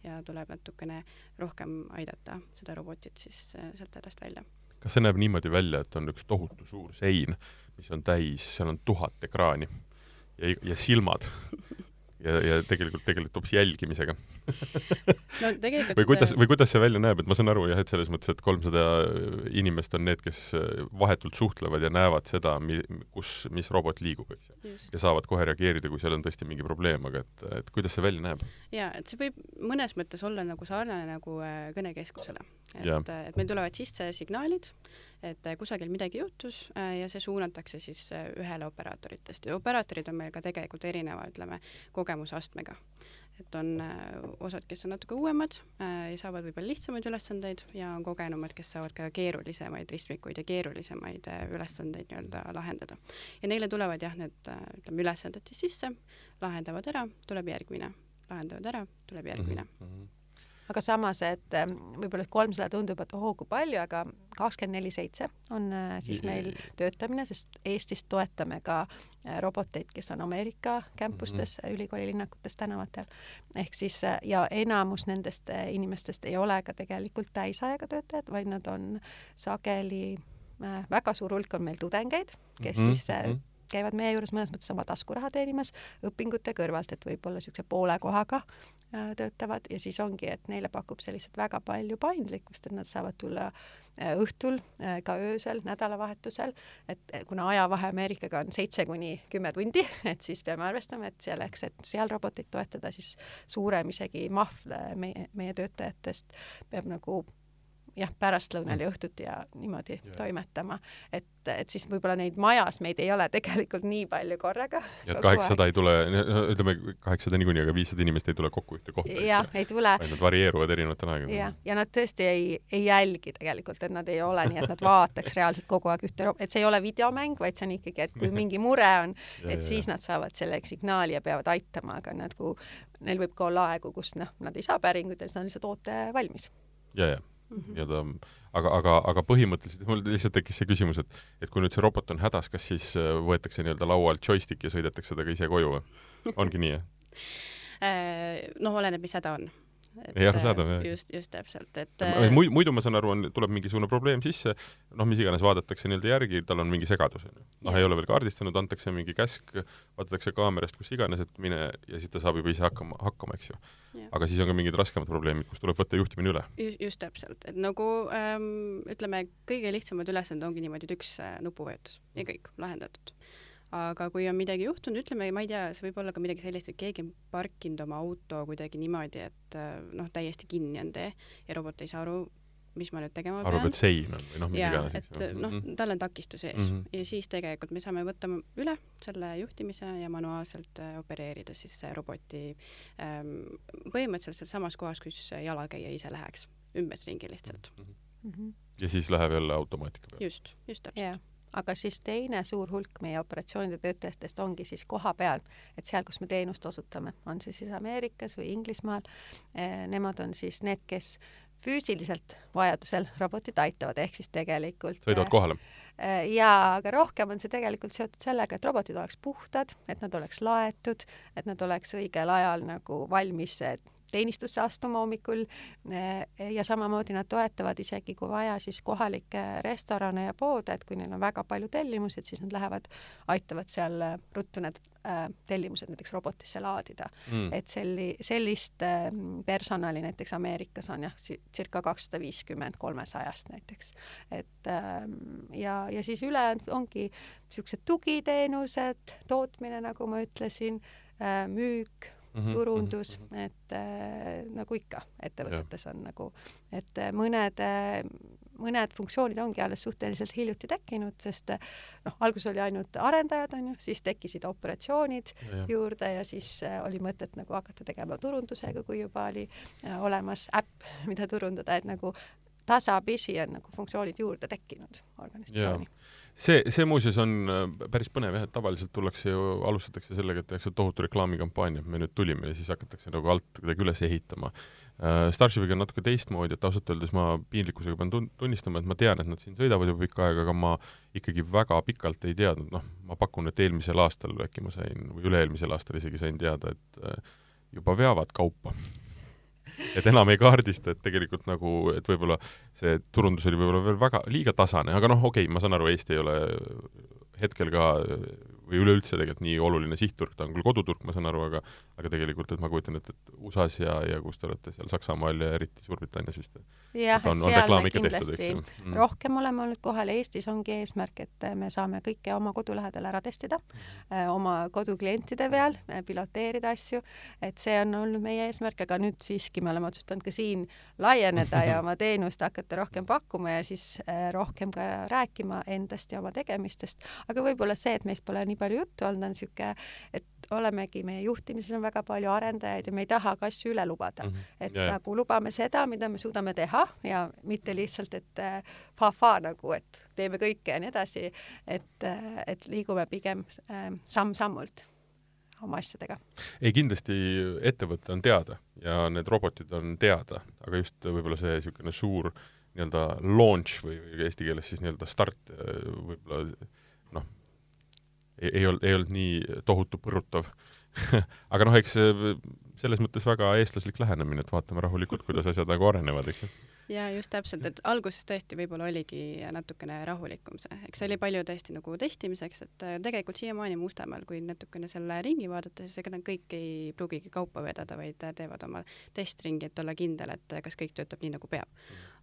ja tuleb natukene rohkem aidata seda robotit siis sealt hädast välja. Kas see näeb niimoodi välja, et on üks tohutu suur sein, mis on täis, seal on tuhat ekraani ja, ja silmad *laughs* ja, ja tegelikult tegeled hoopis jälgimisega no tegelikult või kuidas, või kuidas see välja näeb, et ma saan aru jah, et selles mõttes, et kolmsada inimest on need, kes vahetult suhtlevad ja näevad seda, mi-, kus, mis robot liigub, eks ju. ja saavad kohe reageerida, kui seal on tõesti mingi probleem, aga et, et kuidas see välja näeb? jaa, et see võib mõnes mõttes olla nagu sarnane nagu äh, kõnekeskusele. et, et meil tulevad sisse signaalid, et äh, kusagil midagi juhtus äh, ja see suunatakse siis ühele operaatoritest ja operaatorid on meil ka tegelikult erineva, ütleme, kogemusastmega et on äh, osad, kes on natuke uuemad äh, ja saavad võib-olla lihtsamaid ülesandeid ja on kogenumad, kes saavad ka keerulisemaid ristmikuid ja keerulisemaid äh, ülesandeid nii-öelda lahendada. ja neile tulevad jah, need ütleme, ülesanded siis sisse, lahendavad ära, tuleb järgmine, lahendavad ära, tuleb järgmine mm. -hmm aga samas, et ähm, võib-olla kolmsada tundub, et ohoo, kui palju, aga kakskümmend neli seitse on äh, siis meil töötamine, sest Eestis toetame ka äh, roboteid, kes on Ameerika campustes mm, -hmm. ülikooli linnakutes, tänavatel. ehk siis äh, ja enamus nendest inimestest ei ole ka tegelikult täisajaga töötajad, vaid nad on sageli väga suur hulk on meil tudengeid, kes mm -hmm. siis -hmm käivad meie juures mõnes mõttes oma taskuraha teenimas õpingute kõrvalt, et võib-olla niisuguse poole kohaga töötavad ja siis ongi, et neile pakub see lihtsalt väga palju paindlikkust, et nad saavad tulla äh, õhtul, äh, ka öösel, nädalavahetusel, et kuna ajavahe Ameerikaga on seitse kuni kümme tundi, *laughs* et siis peame arvestama, et selleks, et seal robotit toetada, siis suurem isegi mahv meie, meie töötajatest peab nagu jah, pärastlõunal ja mm. õhtuti ja niimoodi yeah. toimetama. et, et siis võib-olla neid majas meid ei ole tegelikult nii palju korraga. ja et kaheksasada ei tule, *laughs* ütleme kaheksasada niikuinii, aga viissada inimest ei tule kokku ühte kohta. jah, ei tule. vaid nad varieeruvad erinevatel aegadel. jah, ja nad tõesti ei, ei jälgi tegelikult, et nad ei ole nii, et nad vaataks reaalselt kogu aeg ühte, et see ei ole videomäng, vaid see on ikkagi, et kui mingi mure on, *laughs* et siis nad saavad selleks signaali ja peavad aitama, aga nagu neil võib ka olla aegu, kus noh, nad ei saa päringuid ja siis on lihtsalt oote valmis. ja, ja. Nii-öelda mm -hmm. aga, aga, aga põhimõtteliselt mul lihtsalt tekkis see küsimus, et et kui nüüd see robot on hädas, kas siis äh, võetakse nii-öelda laua alt joystick ja sõidetakse temaga ise koju või? *laughs* ongi nii, jah? Äh, noh, oleneb, mis häda on ei arusaadav, jah. just, just täpselt, et muidu, muidu ma saan aru, on, tuleb mingisugune probleem sisse, noh, mis iganes, vaadatakse nii-öelda järgi, tal on mingi segadus, on ju. noh, ei ole veel kaardistanud, antakse mingi käsk, vaadatakse kaamerast, kus iganes, et mine ja siis ta saab juba ise hakkama, hakkama, eks ju. aga siis on ka mingid raskemad probleemid, kus tuleb võtta juhtimine üle. just täpselt, et nagu ähm, ütleme, kõige lihtsamad ülesanded ongi niimoodi, et üks äh, nupuvajutus ja kõik, lahendatud aga kui on midagi juhtunud, ütleme, ma ei tea, see võib olla ka midagi sellist, et keegi on parkinud oma auto kuidagi niimoodi, et äh, noh, täiesti kinni on tee ja robot ei saa aru, mis ma nüüd tegema arvab, pean. arvab, et sein on või noh, mis iganes. et noh, mhm. tal on takistus ees mm -hmm. ja siis tegelikult me saame võtta üle selle juhtimise ja manuaalselt äh, opereerida siis roboti ähm, põhimõtteliselt sealsamas kohas, kus jalakäija ise läheks, ümberringi lihtsalt mm. -hmm. ja siis läheb jälle automaatika peale? just, just täpselt yeah aga siis teine suur hulk meie operatsioonide töötajatest ongi siis koha peal, et seal, kus me teenust osutame, on see siis Ameerikas või Inglismaal, eh, nemad on siis need, kes füüsiliselt vajadusel robotit aitavad, ehk siis tegelikult sõidavad eh, kohale? Eh, jaa, aga rohkem on see tegelikult seotud sellega, et robotid oleks puhtad, et nad oleks laetud, et nad oleks õigel ajal nagu valmis teenistusse astuma hommikul ja samamoodi nad toetavad isegi, kui vaja, siis kohalikke restorane ja poode, et kui neil on väga palju tellimusi, et siis nad lähevad, aitavad seal ruttu need äh, tellimused näiteks robotisse laadida mm.. et selli-, sellist personali näiteks Ameerikas on jah, circa kakssada viiskümmend kolmesajast näiteks. et äh, ja, ja siis ülejäänud ongi niisugused tugiteenused, tootmine, nagu ma ütlesin müük mm, -hmm, turundus mm, -hmm. et äh, nagu ikka ettevõtetes on nagu, et äh, mõned äh, mõned funktsioonid ongi alles suhteliselt hiljuti tekkinud, sest noh, alguses oli ainult arendajad, on ju, siis tekkisid operatsioonid ja, juurde ja siis äh, oli mõtet nagu hakata tegema turundusega, kui juba oli äh, olemas äpp, *laughs* mida turundada, et nagu tasapisi on nagu funktsioonid juurde tekkinud organisatsiooni. See, see muuseas on äh, päris põnev jah, et tavaliselt tullakse ju, alustatakse sellega, et tehakse tohutu reklaamikampaania, me nüüd tulime ja siis hakatakse nagu alt kuidagi üles ehitama. Äh, Starshipiga on natuke teistmoodi, et ausalt öeldes ma piinlikkusega pean tun-, tunnistama, et ma tean, et nad siin sõidavad juba pikka aega, aga ma ikkagi väga pikalt ei teadnud, noh, ma pakun, et eelmisel aastal äkki ma sain, või üle-eelmisel aastal isegi sain teada, et äh, juba veavad kaupa et enam ei kaardista, et tegelikult nagu, et võib-olla see turundus oli võib-olla veel väga liiga tasane, aga noh, okei okay,, ma saan aru, Eesti ei ole hetkel ka või üleüldse tegelikult nii oluline sihtturg, ta on küll koduturg, ma saan aru, aga aga tegelikult, et ma kujutan ette, et USA-s ja, ja kus te olete seal Saksamaal ja eriti Suurbritannias vist, jah, et seal me kindlasti mm. rohkem oleme olnud kohal, Eestis ongi eesmärk, et me saame kõike oma kodu lähedal ära testida mm., oma koduklientide peal, piloteerida asju, et see on olnud meie eesmärk, aga nüüd siiski me oleme otsustanud ka siin laieneda ja *laughs* oma teenust hakata rohkem pakkuma ja siis rohkem ka rääkima endast ja oma tegemistest, aga võib-olla see, et meist pole nii palju juttu olnud, on niisugune, et olemegi, meie juhtimises on väga palju arendajaid ja me ei taha ka asju üle lubada mm. -hmm. et yeah. nagu lubame seda, mida me suudame teha ja mitte lihtsalt, et äh, fa-fa nagu, et teeme kõike ja nii edasi, et äh,, et liigume pigem äh, samm-sammult oma asjadega. ei, kindlasti ettevõte on teada ja need robotid on teada, aga just võib-olla see niisugune suur nii-öelda launch või, eesti keeles siis nii-öelda start äh, võib-olla ei, olnud, ei olnud nii tohutu põrutav *laughs* aga noh, eks selles mõttes väga eestlaslik lähenemine, et vaatame rahulikult, kuidas asjad nagu arenevad, eks ju. ja just täpselt, et alguses tõesti võib-olla oligi natukene rahulikum see, eks see oli palju tõesti nagu testimiseks, et äh, tegelikult siiamaani Mustamäel, kui natukene selle ringi vaadata, siis ega nad kõik ei pruugigi kaupa vedada, vaid teevad oma testringi, et olla kindel, et kas kõik töötab nii, nagu peab.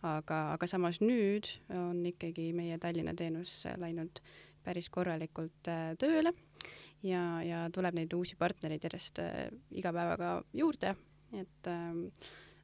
aga, aga samas nüüd on ikkagi meie Tallinna teenus läinud päris korralikult äh, tööle ja, ja tuleb neid uusi partnereid järjest äh, iga päevaga juurde, et ähm,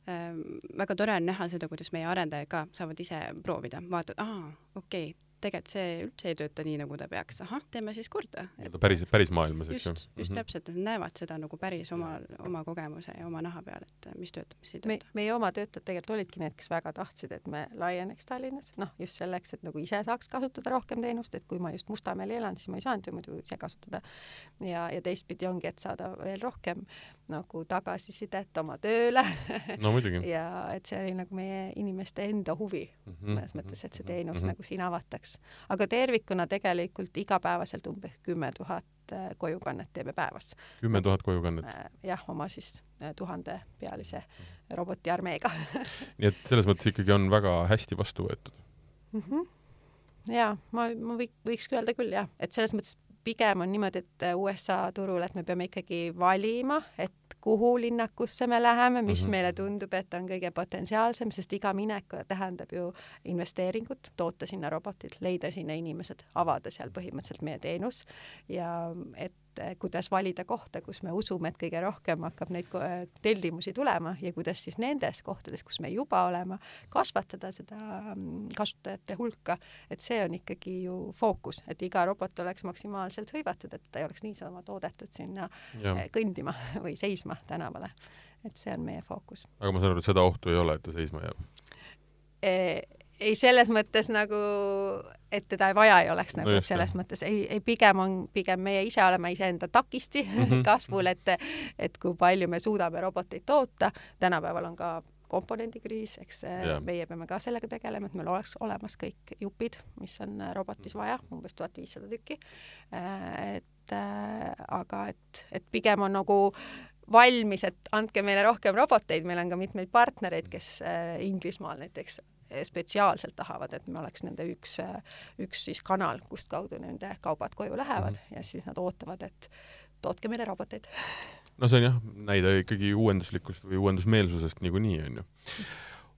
ähm, väga tore on näha seda, kuidas meie arendajad ka saavad ise proovida, vaatavad, aa, okei okay,, tegelikult see üldse ei tööta nii, nagu ta peaks, ahah, teeme siis korda. päris, päris maailmas, eks ju. just, just mm -hmm. täpselt, et nad näevad seda nagu päris oma, oma kogemuse ja oma naha peal, et mis töötab, mis ei tööta. meie oma töötajad tegelikult olidki need, kes väga tahtsid, et me laieneks Tallinnas, noh, just selleks, et nagu ise saaks kasutada rohkem teenust, et kui ma just Mustamäel elan, siis ma ei saanud ju muidu ise kasutada. ja, ja teistpidi ongi, et saada veel rohkem nagu tagasisidet oma tööle *laughs* no muidugi. *laughs* ja et see oli nagu meie inimeste enda huvi mm -hmm. mõnes mõttes, et see teenus mm -hmm. nagu siin avataks. aga tervikuna tegelikult igapäevaselt umbes kümme tuhat äh, kojukannet teeme päevas. kümme tuhat kojukannet? Äh, jah, oma siis äh, tuhandepealise mhm. robotiarmeega *laughs* nii et selles mõttes ikkagi on väga hästi vastu võetud mm? -hmm. jaa, ma, ma võik-, võiks öelda küll jah, et selles mõttes pigem on niimoodi, et USA turul, et me peame ikkagi valima, et kuhu linnakusse me läheme, mis mm -hmm. meile tundub, et on kõige potentsiaalsem, sest iga minek tähendab ju investeeringut, toota sinna robotid, leida sinna inimesed, avada seal põhimõtteliselt meie teenus ja et et kuidas valida kohta, kus me usume, et kõige rohkem hakkab neid tellimusi tulema ja kuidas siis nendes kohtades, kus me juba oleme, kasvatada seda mm, kasutajate hulka, et see on ikkagi ju fookus, et iga robot oleks maksimaalselt hõivatud, et ta ei oleks niisama toodetud sinna ja. Eh, kõndima *laughs* või seisma tänavale. et see on meie fookus. aga ma saan aru, et seda ohtu ei ole, et ta seisma jääb e? Ei selles mõttes nagu, et teda vaja ei oleks nagu no, et selles jah. mõttes ei, ei pigem on, pigem meie ise oleme iseenda takisti *laughs* mm -hmm. kasvul, et, et kui palju me suudame roboteid toota. tänapäeval on ka komponendikriis, eks yeah. meie peame ka sellega tegelema, et meil oleks olemas kõik jupid, mis on robotis vaja, umbes tuhat viissada tükki. et äh, aga et, et pigem on nagu valmis, et andke meile rohkem roboteid, meil on ka mitmeid partnereid, kes Inglismaal näiteks spetsiaalselt tahavad, et me oleks nende üks, üks siis kanal, kust kaudu nende kaubad koju lähevad mm -hmm. ja siis nad ootavad, et tootke meile roboteid. no see on jah, näide ikkagi uuenduslikust või uuendusmeelsusest niikuinii, on ju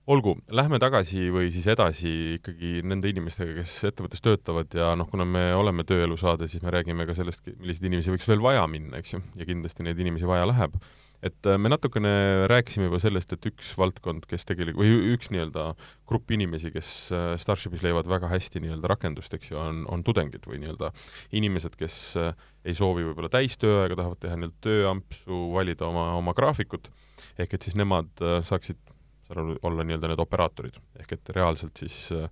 olgu, lähme tagasi või siis edasi ikkagi nende inimestega, kes ettevõttes töötavad ja noh, kuna me oleme tööelu saade, siis me räägime ka sellest, milliseid inimesi võiks veel vaja minna, eks ju, ja kindlasti neid inimesi vaja läheb. Et äh, me natukene rääkisime juba sellest, et üks valdkond, kes tegelikult, või üks nii-öelda grupp inimesi, kes äh, Starshipis leiavad väga hästi nii-öelda rakendust, eks ju, on, on tudengid või nii-öelda inimesed, kes äh, ei soovi võib-olla täistööaega, tahavad teha nii-öelda tööampsu, valida oma, oma graafikut, ehk et siis nemad saaksid aru, olla nii-öelda need operaatorid, ehk et reaalselt siis äh,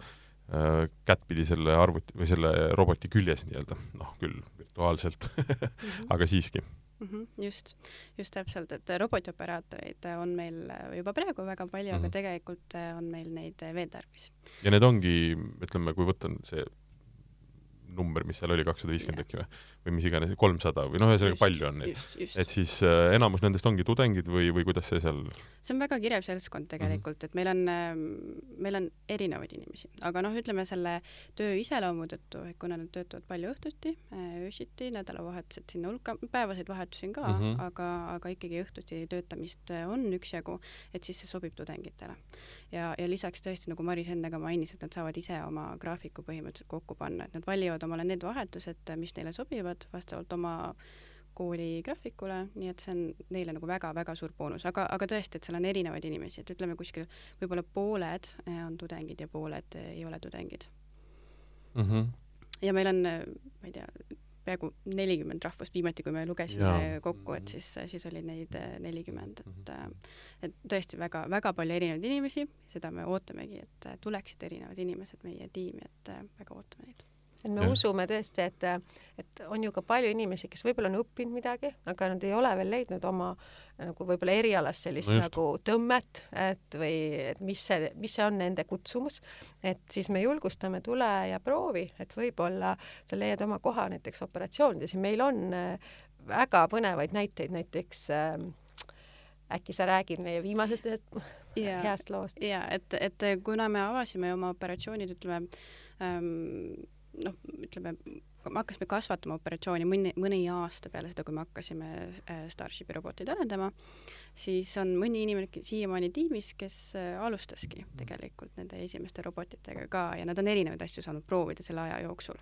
kättpidi selle arvuti või selle roboti küljes nii-öelda, noh küll virtuaalselt. *laughs* -hmm. aga siiski mm. -hmm, just, just täpselt, et robotiooperaatoreid on meil juba praegu väga palju mm, -hmm. aga mhm. tegelikult on meil neid veel tarvis. ja need ongi, ütleme, kui võtta see number, mis seal oli, kakssada viiskümmend äkki või, või mis iganes, kolmsada või noh, ühesõnaga palju on neid. et siis äh, enamus nendest ongi tudengid või, või kuidas see seal? see on väga kirev seltskond tegelikult mm, -hmm. et meil on äh,, meil on erinevaid inimesi, aga noh, ütleme selle töö iseloomu tõttu, et kuna nad töötavad palju õhtuti äh,, öösiti, nädalavahetused sinna hulka, päevaseid vahetusi on ka mm, -hmm. aga, aga ikkagi õhtuti töötamist äh, on üksjagu, et siis see sobib tudengitele. ja, ja lisaks tõesti, nagu Maris enne ka mainis, et nad saavad ise oma graafiku põhimõtteliselt kokku panna, et nad valivad omale need vahetused, mis neile sobivad vastavalt oma kooli graafikule, nii et see on neile nagu väga-väga suur boonus, aga, aga tõesti, et seal on erinevaid inimesi, et ütleme kuskil võib-olla pooled eh, on tudengid ja pooled ei ole tudengid mm. -hmm. ja meil on, ma ei tea, peaaegu nelikümmend rahvust viimati, kui me lugesime ja. kokku, et siis, siis oli neid eh, nelikümmend, et mhm. et tõesti väga-väga palju erinevaid inimesi, seda me ootamegi, et tuleksid erinevad inimesed meie tiimi, et väga ootame neid et me ja. usume tõesti, et, et on ju ka palju inimesi, kes võib-olla on õppinud midagi, aga nad ei ole veel leidnud oma nagu võib-olla erialas sellist no nagu tõmmet, et või et mis see, mis see on nende kutsumus, et siis me julgustame, tule ja proovi, et võib-olla sa leiad oma koha näiteks operatsioonides ja meil on äh, väga põnevaid näiteid, näiteks äh, äkki sa räägid meie viimasest ja, heast loost? jaa, et, et kuna me avasime oma operatsioonid, ütleme ähm, noh, ütleme, me hakkasime kasvatama operatsiooni mõni, mõni aasta peale seda, kui me hakkasime äh, Starshipi roboteid arendama, siis on mõni inimene siiamaani tiimis, kes äh, alustaski tegelikult nende esimeste robotitega ka ja nad on erinevaid asju saanud proovida selle aja jooksul.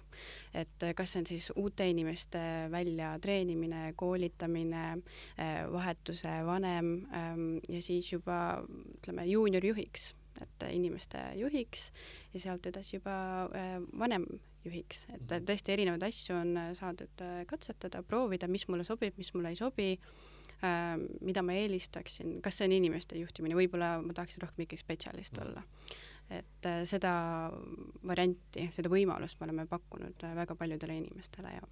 et äh, kas see on siis uute inimeste väljatreenimine, koolitamine, vahetuse vanem ähm, ja siis juba ütleme, juuniorjuhiks et inimeste juhiks ja sealt edasi juba vanem juhiks, et mhm. tõesti erinevaid asju on äh, saadud äh, katsetada, proovida, mis mulle sobib, mis mulle ei sobi äh,, mida ma eelistaksin, kas see on inimeste juhtimine, võib-olla ma tahaksin rohkem ikkagi spetsialist mhm. olla. et äh, seda varianti, seda võimalust me oleme pakkunud väga paljudele inimestele ja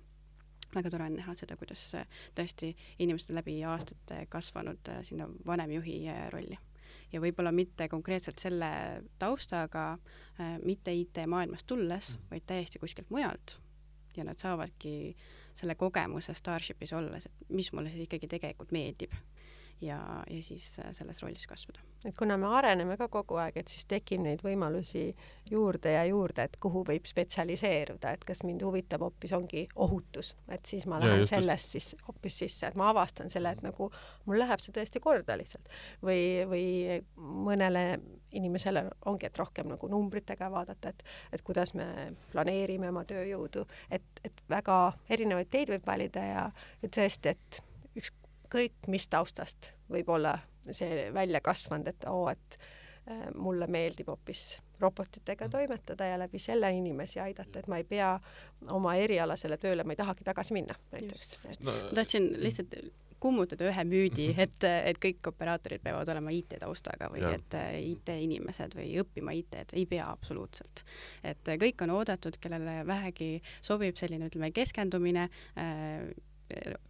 väga tore on näha seda, kuidas tõesti inimesed läbi aastate kasvanud sinna vanemjuhi rolli ja võib-olla mitte konkreetselt selle taustaga äh,, mitte IT-maailmast tulles, mhm. vaid täiesti kuskilt mujalt ja nad saavadki selle kogemuse Starshipis olles, et mis mulle siis ikkagi tegelikult meeldib ja, ja siis äh, selles rollis kasvada. et kuna me areneme ka kogu aeg, et siis tekib neid võimalusi juurde ja juurde, et kuhu võib spetsialiseeruda, et kas mind huvitab hoopis ongi ohutus, et siis ma lähen ja, sellest siis hoopis sisse, et ma avastan selle, et nagu mul läheb see tõesti korda lihtsalt. või, või mõnele inimesele ongi, et rohkem nagu numbritega vaadata, et, et kuidas me planeerime oma tööjõudu, et, et väga erinevaid teid võib valida ja, ja tõesti, et ükskõik mis taustast võib olla see välja kasvanud, et oo, et äh, mulle meeldib hoopis robotitega mm. toimetada ja läbi selle inimesi aidata, et ma ei pea oma erialasele tööle, ma ei tahagi tagasi minna näiteks. No, ma tahtsin lihtsalt kummutada ühe müüdi, mhm. et, et kõik operaatorid peavad olema IT-taustaga või ja. et äh, IT-inimesed või õppima IT-d, ei pea absoluutselt. et kõik on oodatud, kellele vähegi sobib selline, ütleme, keskendumine äh,,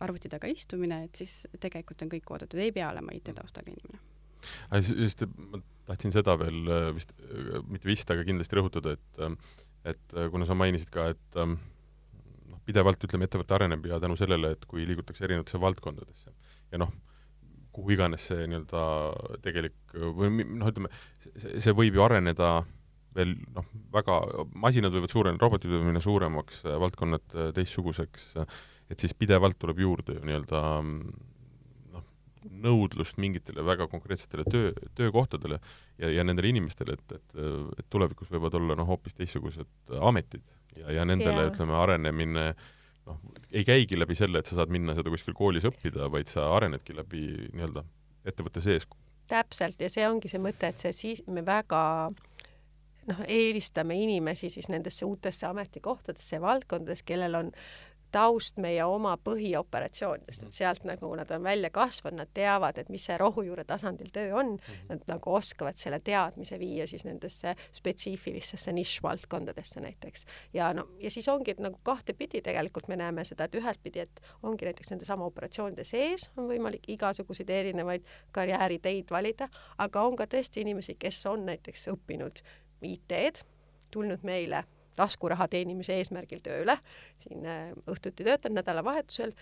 arvuti taga istumine, et siis tegelikult on kõik oodatud, ei pea olema IT-taustaga inimene. just, ma tahtsin seda veel äh, vist, äh, mitte vist, aga kindlasti rõhutada, et äh, et kuna sa mainisid ka, et noh, pidevalt ütleme, ettevõte areneb ja tänu sellele, et kui liigutakse erinevatesse valdkondadesse ja noh, kuhu iganes see nii-öelda tegelik või noh, ütleme, see võib ju areneda veel noh, väga, masinad võivad suureneda, robotid võivad minna suuremaks, valdkonnad teistsuguseks, et siis pidevalt tuleb juurde ju nii-öelda noh, nõudlust mingitele väga konkreetsetele töö, töökohtadele ja, ja nendele inimestele, et, et, et tulevikus võivad olla noh, hoopis teistsugused ametid ja, ja nendele yeah. ütleme, arenemine noh, ei käigi läbi selle, et sa saad minna seda kuskil koolis õppida, vaid sa arenedki läbi nii-öelda ettevõtte sees. täpselt, ja see ongi see mõte, et see siis, me väga noh, eelistame inimesi siis nendesse uutesse ametikohtadesse ja valdkondades, kellel on taust meie oma põhioperatsioonidest, et sealt nagu nad on välja kasvanud, nad teavad, et mis see rohujuure tasandil töö on -hmm. nad nagu oskavad selle teadmise viia siis nendesse spetsiifilistesse nišvaldkondadesse näiteks. ja no ja siis ongi nagu kahtepidi tegelikult me näeme seda, et ühelt pidi, et ongi näiteks nendesama operatsioonide sees on võimalik igasuguseid erinevaid karjääriteid valida, aga on ka tõesti inimesi, kes on näiteks õppinud IT-d, tulnud meile taskuraha teenimise eesmärgil tööle, siin äh, õhtuti töötan nädalavahetusel,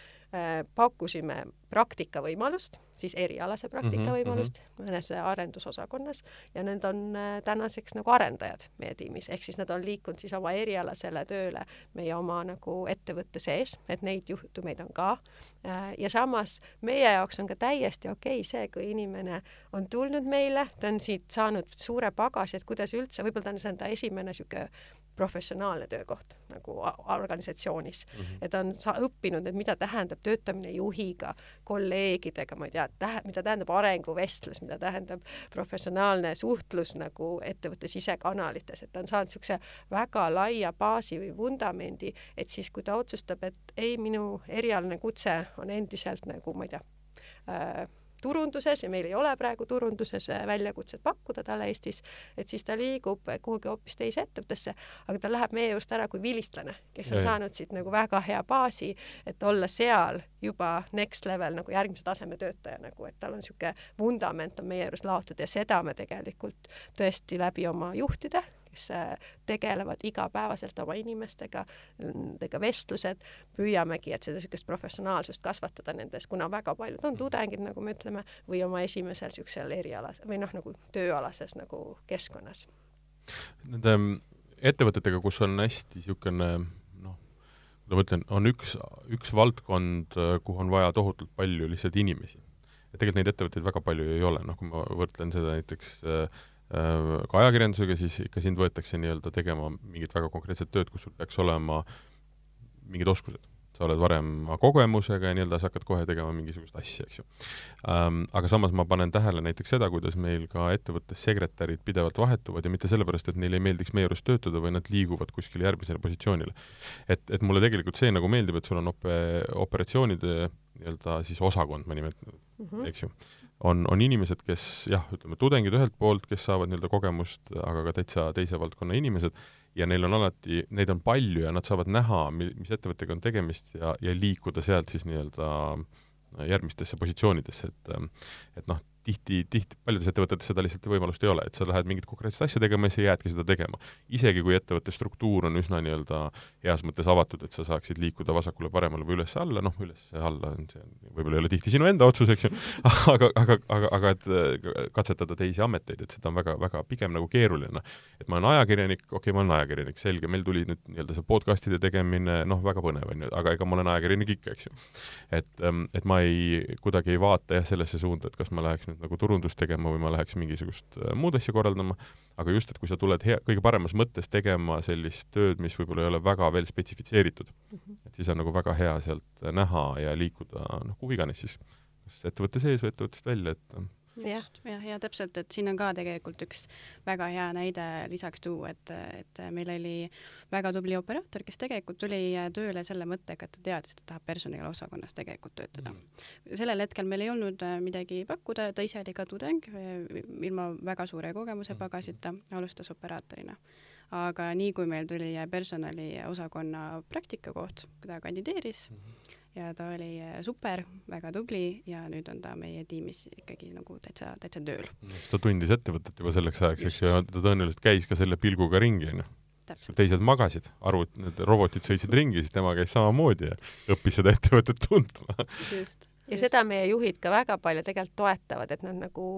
pakkusime praktikavõimalust, siis erialase praktikavõimalust mhm, mm -hmm. mõnes arendusosakonnas ja need on äh, tänaseks nagu arendajad meie tiimis, ehk siis nad on liikunud siis oma erialasele tööle meie oma nagu ettevõtte sees, et neid juhtumeid on ka. ja samas meie jaoks on ka täiesti okei okay see, kui inimene on tulnud meile, ta on siit saanud suure pagasi, et kuidas üldse, võib-olla ta on see enda esimene niisugune professionaalne töökoht nagu organisatsioonis mm, -hmm. et on sa õppinud, et mida tähendab töötamine juhiga, kolleegidega, ma ei tea, tähe-, mida tähendab arenguvestlus, mida tähendab professionaalne suhtlus nagu ettevõtte sisekanalites, et ta on saanud niisuguse väga laia baasi või vundamendi, et siis, kui ta otsustab, et ei, minu erialane kutse on endiselt nagu ma ei tea äh,, turunduses ja meil ei ole praegu turunduses äh, väljakutset pakkuda talle Eestis, et siis ta liigub kuhugi hoopis teise ettevõttesse, aga ta läheb meie juurest ära kui vilistlane, kes on ja, saanud siit nagu väga hea baasi, et olla seal juba next level nagu järgmise taseme töötaja nagu, et tal on niisugune vundament on meie juures laotud ja seda me tegelikult tõesti läbi oma juhtide kes äh, tegelevad igapäevaselt oma inimestega, nendega vestlused, püüamegi, et seda niisugust professionaalsust kasvatada nendes, kuna väga paljud on tudengid, nagu me ütleme, või oma esimesel niisugusel erialas või noh, nagu tööalases nagu keskkonnas. Nende ettevõtetega, kus on hästi niisugune noh, ma mõtlen, on üks, üks valdkond, kuhu on vaja tohutult palju lihtsalt inimesi. ja tegelikult neid ettevõtteid väga palju ei ole, noh, kui ma võrdlen seda näiteks äh, Äh, ka ajakirjandusega, siis ikka sind võetakse nii-öelda tegema mingit väga konkreetset tööd, kus sul peaks olema mingid oskused. sa oled varema kogemusega ja nii-öelda sa hakkad kohe tegema mingisugust asja, eks ju ähm,. Aga samas ma panen tähele näiteks seda, kuidas meil ka ettevõttes sekretärid pidevalt vahetuvad ja mitte sellepärast, et neile ei meeldiks meie juures töötada, või nad liiguvad kuskile järgmisele positsioonile. et, et mulle tegelikult see nagu meeldib, et sul on op-, operatsioonide nii-öelda siis osakond, ma nimetan mm, -hmm. eks ju on, on inimesed, kes jah, ütleme tudengid ühelt poolt, kes saavad nii-öelda kogemust, aga ka täitsa teise valdkonna inimesed, ja neil on alati, neid on palju ja nad saavad näha, mis ettevõttega on tegemist ja, ja liikuda sealt siis nii-öelda järgmistesse positsioonidesse, et et noh, tihti, tihti paljudes ettevõtetes seda lihtsalt võimalust ei ole, et sa lähed mingit konkreetset asja tegema ja sa jäädki seda tegema. isegi kui ettevõtte struktuur on üsna nii-öelda heas mõttes avatud, et sa saaksid liikuda vasakule-paremale või üles-alla, noh, üles-alla on see, võib-olla ei ole tihti sinu enda otsus, eks ju, *laughs* aga, aga, aga, aga et äh, katsetada teisi ameteid, et seda on väga, väga pigem nagu keeruline. et ma olen ajakirjanik, okei okay,, ma olen ajakirjanik, selge, meil tuli nüüd nii-öelda see podcast'ide tegemine, noh, väga põnev on ju, aga ega ma olen ajakirjanik ikka, eks ju. et, ähm, et ma ei, kuidagi ei vaata jah, sellesse suunda, et kas ma läheks nüüd nüüd nagu turundust tegema või ma läheks mingisugust äh, muud asja korraldama, aga just, et kui sa tuled hea, kõige paremas mõttes tegema sellist tööd, mis võib-olla ei ole väga veel spetsifitseeritud mm, -hmm. et siis on nagu väga hea sealt näha ja liikuda noh, kuhu iganes siis, kas ettevõtte sees või ettevõttest välja, et jah, jah, ja täpselt, et siin on ka tegelikult üks väga hea näide lisaks tuua, et, et meil oli väga tubli operaator, kes tegelikult tuli tööle selle mõttega, et ta teadis, et ta tahab personaliosakonnas tegelikult töötada. Mm.. sellel hetkel meil ei olnud äh, midagi pakkuda, ta ise oli ka tudeng, äh, ilma väga suure kogemuse mm. pagasita, alustas operaatorina. Aga nii kui meil tuli personaliosakonna praktikakoht, kui ta kandideeris. Mm, -hmm ja ta oli äh, super, väga tubli ja nüüd on ta meie tiimis ikkagi nagu täitsa, täitsa tööl. ta tundis ettevõtet juba selleks ajaks, eks ju, ja ta tõenäoliselt käis ka selle pilguga ringi, onju. teised magasid, arvut-, need robotid sõitsid ringi, siis tema käis samamoodi ja õppis seda ettevõtet tundma. just ja seda meie juhid ka väga palju tegelikult toetavad, et nad nagu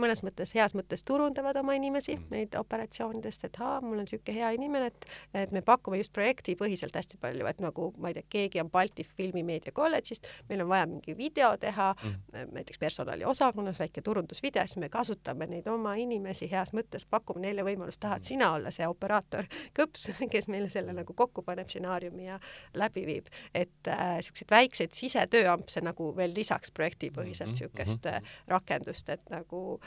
mõnes mõttes, heas mõttes turundavad oma inimesi mm. neid operatsioonidest, et aa, mul on niisugune hea inimene, et, et me pakume just projektipõhiselt hästi palju, et nagu ma ei tea, keegi on Balti Filmimeedia kolledžist, meil on vaja mingi video teha mm., näiteks personaliosakonnas väike turundusvideo, siis me kasutame neid oma inimesi heas mõttes, pakume neile võimalust, tahad mm. sina olla see operaator, *laughs* kõps, kes meile selle nagu kokku paneb, stsenaariumi ja läbi viib, et niisuguseid äh, väikseid sisetööampse nagu veel lisaks projektipõhiselt niisugust mm -hmm. äh, rakendust, et nagu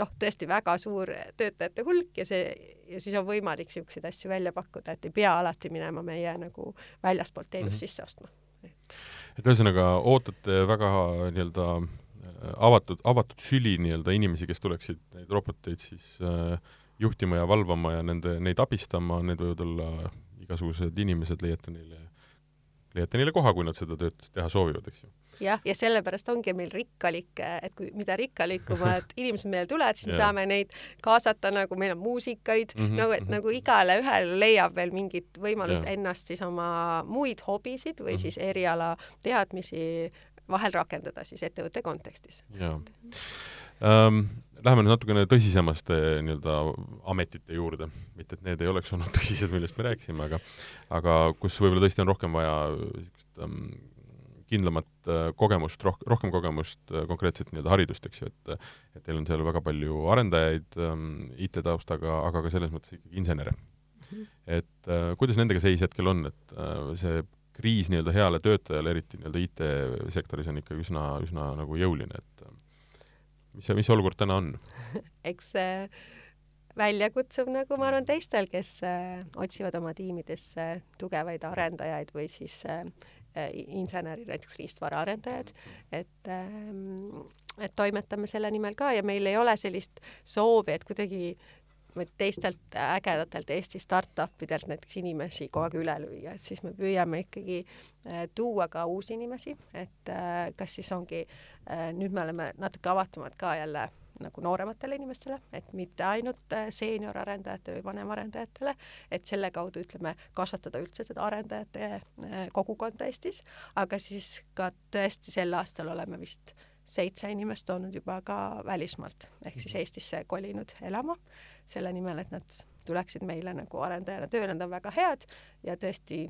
noh, tõesti väga suur töötajate hulk ja see, ja siis on võimalik niisuguseid asju välja pakkuda, et ei pea alati minema meie nagu väljaspoolt teenust mm -hmm. sisse ostma. et ühesõnaga ootate väga nii-öelda äh, avatud, avatud süli nii-öelda inimesi, kes tuleksid neid roboteid siis äh, juhtima ja valvama ja nende, neid abistama, need võivad olla igasugused inimesed, leiate neile, leiate neile koha, kui nad seda tööd teha soovivad, eks ju jah, ja sellepärast ongi meil rikkalik, et kui mida rikkalikumad *laughs* inimesed meile tulevad, siis me saame neid kaasata, nagu meil on muusikaid mm, -hmm, nagu et mm -hmm. nagu igale ühele leiab veel mingit võimalust yeah. ennast siis oma muid hobisid või mm -hmm. siis eriala teadmisi vahel rakendada siis ettevõtte kontekstis. jaa um,. Läheme nüüd natukene tõsisemaste nii-öelda ametite juurde, mitte et need ei oleks olnud *laughs* tõsised, millest me rääkisime, aga aga kus võib-olla tõesti on rohkem vaja niisugust um, kindlamat äh, kogemust, roh-, rohkem kogemust, äh, konkreetset nii-öelda haridust, eks ju, et et teil on seal väga palju arendajaid ähm, IT-taustaga, aga ka selles mõttes ikkagi insenere. -hmm. et äh, kuidas nendega seis hetkel on, et äh, see kriis nii-öelda heale töötajale, eriti nii-öelda IT-sektoris, on ikka üsna, üsna nagu jõuline, et äh, mis mis olukord täna on? *laughs* Eks see väljakutsuv, nagu ma arvan teistel, kes äh, otsivad oma tiimidesse tugevaid arendajaid või siis äh, Äh, insenerid, näiteks riistvaraarendajad, et ähm, et toimetame selle nimel ka ja meil ei ole sellist soovi, et kuidagi teistelt ägedatelt Eesti startup idelt näiteks inimesi kogu aeg üle lüüa, et siis me püüame ikkagi äh, tuua ka uusi inimesi, et äh, kas siis ongi äh,, nüüd me oleme natuke avatumad ka jälle nagu noorematele inimestele, et mitte ainult äh, seeniorarendajatele või vanemarendajatele, et selle kaudu ütleme, kasvatada üldse seda arendajate äh, kogukonda Eestis, aga siis ka tõesti sel aastal oleme vist seitse inimest toonud juba ka välismaalt ehk siis mhm. Eestisse kolinud elama selle nimel, et nad tuleksid meile nagu arendajana tööle, nad on väga head ja tõesti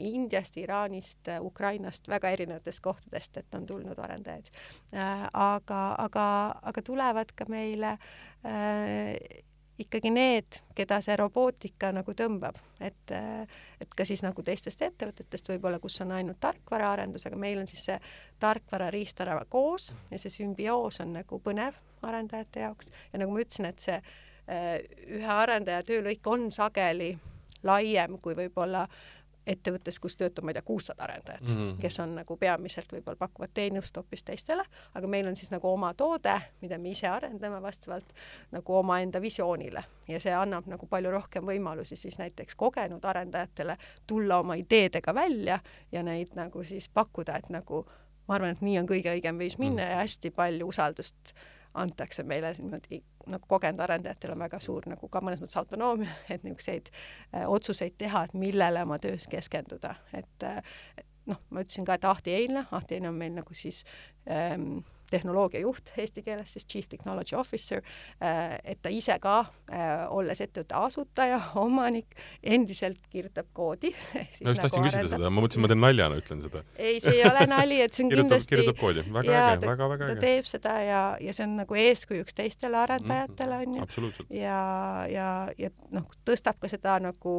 Indiast, Iraanist, Ukrainast, väga erinevatest kohtadest, et on tulnud arendajaid. Äh, aga, aga, aga tulevad ka meile äh, ikkagi need, keda see robootika nagu tõmbab, et, äh, et ka siis nagu teistest ettevõtetest võib-olla, kus on ainult tarkvaraarendus, aga meil on siis see tarkvara, riistvara koos ja see sümbioos on nagu põnev arendajate jaoks. Ja nagu ma ütlesin, et see ühe arendaja töölõik on sageli laiem kui võib-olla äh, ettevõttes, kus töötab, ma ei tea, kuussada arendajat mm, -hmm. kes on nagu peamiselt võib-olla pakuvad teenust hoopis teistele, aga meil on siis nagu oma toode, mida me ise arendame vastavalt nagu omaenda visioonile ja see annab nagu palju rohkem võimalusi siis näiteks kogenud arendajatele tulla oma ideedega välja ja neid nagu siis pakkuda, et nagu ma arvan, et nii on kõige õigem viis minna mm. ja hästi palju usaldust antakse meile niimoodi nagu kogenud arendajatel on väga suur nagu ka mõnes mõttes autonoomia, *laughs* et niisuguseid äh, otsuseid teha, et millele oma töös keskenduda, et äh, noh, ma ütlesin ka, et Ahti Einla, Ahti Einla on meil nagu siis ähm, tehnoloogiajuht eesti keeles, siis Chief Technology Officer, äh, et ta ise ka, äh, olles ettevõtte asutaja, *laughs* omanik, endiselt kirjutab koodi. *laughs* no just tahtsin nagu küsida seda, ma mõtlesin, ma teen naljana, ütlen seda. ei, see ei ole nali, et see on kirjutab, kindlasti kirjutab koodi, väga äge, väga, väga äge. ta teeb seda ja, ja see on nagu eeskujuks teistele arendajatele, mhm, on ju. ja, ja, ja noh, tõstab ka seda nagu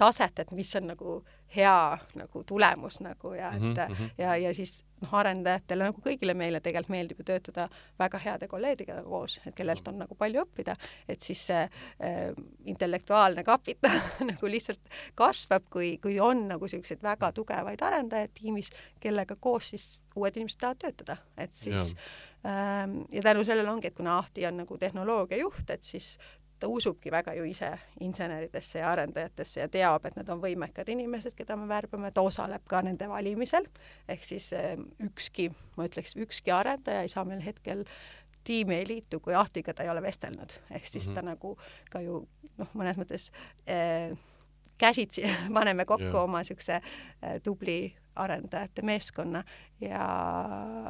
taset, et mis on nagu hea nagu tulemus nagu ja et mm -hmm. ja, ja siis noh, arendajatele nagu kõigile meile tegelikult meeldib ju töötada väga heade kolleegidega koos, et kellelt on nagu palju õppida, et siis see äh, intellektuaalne kapital *laughs* nagu lihtsalt kasvab, kui, kui on nagu niisuguseid väga tugevaid arendajaid tiimis, kellega koos siis uued inimesed tahavad töötada, et siis ja. ähm, ja tänu sellele ongi, et kuna Ahti on nagu tehnoloogiajuht, et siis ta usubki väga ju ise inseneridesse ja arendajatesse ja teab, et nad on võimekad inimesed, keda me värbame, ta osaleb ka nende valimisel, ehk siis ehm, ükski, ma ütleks, ükski arendaja ei saa meil hetkel tiimi ei liitu, kui Ahtiga ta ei ole vestelnud, ehk siis mm -hmm. ta nagu ka ju noh, mõnes mõttes eh, käsitsi *laughs* paneme kokku yeah. oma niisuguse tubli arendajate meeskonna ja,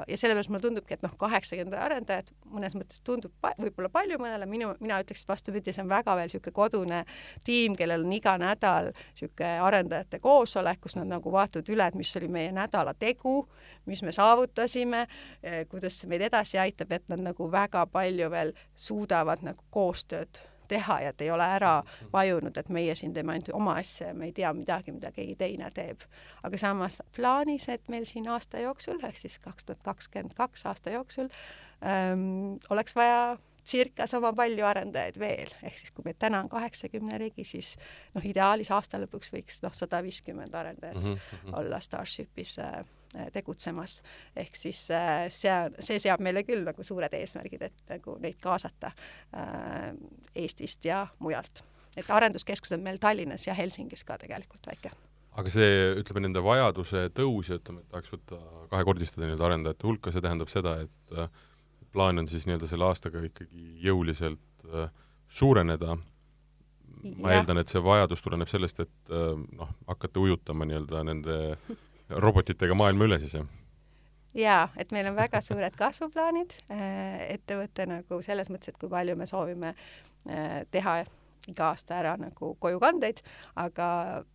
ja sellepärast mulle tundubki, et noh, kaheksakümmend arendajat mõnes mõttes tundub pa võib-olla palju mõnele, minu, mina ütleks vastupidi, see on väga veel niisugune kodune tiim, kellel on iga nädal niisugune arendajate koosolek, kus nad nagu vaatavad üle, et mis oli meie nädala tegu, mis me saavutasime, kuidas see meid edasi aitab, et nad nagu väga palju veel suudavad nagu koostööd teha ja et ei ole ära vajunud, et meie siin teeme ainult oma asja ja me ei tea midagi, mida keegi teine teeb. aga samas plaanis, et meil siin aasta jooksul ehk siis kaks tuhat kakskümmend kaks aasta jooksul ähm, oleks vaja circa sama palju arendajaid veel, ehk siis kui meid täna on kaheksakümne ligi, siis noh, ideaalis aasta lõpuks võiks noh, sada viiskümmend arendajat mm -hmm. olla Starshipis Äh, tegutsemas. ehk siis äh, see, see seab meile küll nagu suured eesmärgid, et nagu neid kaasata äh, Eestist ja mujalt. et arenduskeskus on meil Tallinnas ja Helsingis ka tegelikult väike aga see, ütleme, nende vajaduse tõus ja ütleme, et tahaks võtta, kahekordistada nii-öelda arendajate hulka, see tähendab seda, et äh, plaan on siis nii-öelda selle aastaga ikkagi jõuliselt äh, suureneda. ma ja. eeldan, et see vajadus tuleneb sellest, et äh, noh, hakata ujutama nii-öelda nende *laughs* robotitega maailma üle siis, jah? jaa, et meil on väga suured kasvuplaanid äh, ettevõte nagu selles mõttes, et kui palju me soovime äh, teha iga aasta ära nagu kojukandeid, aga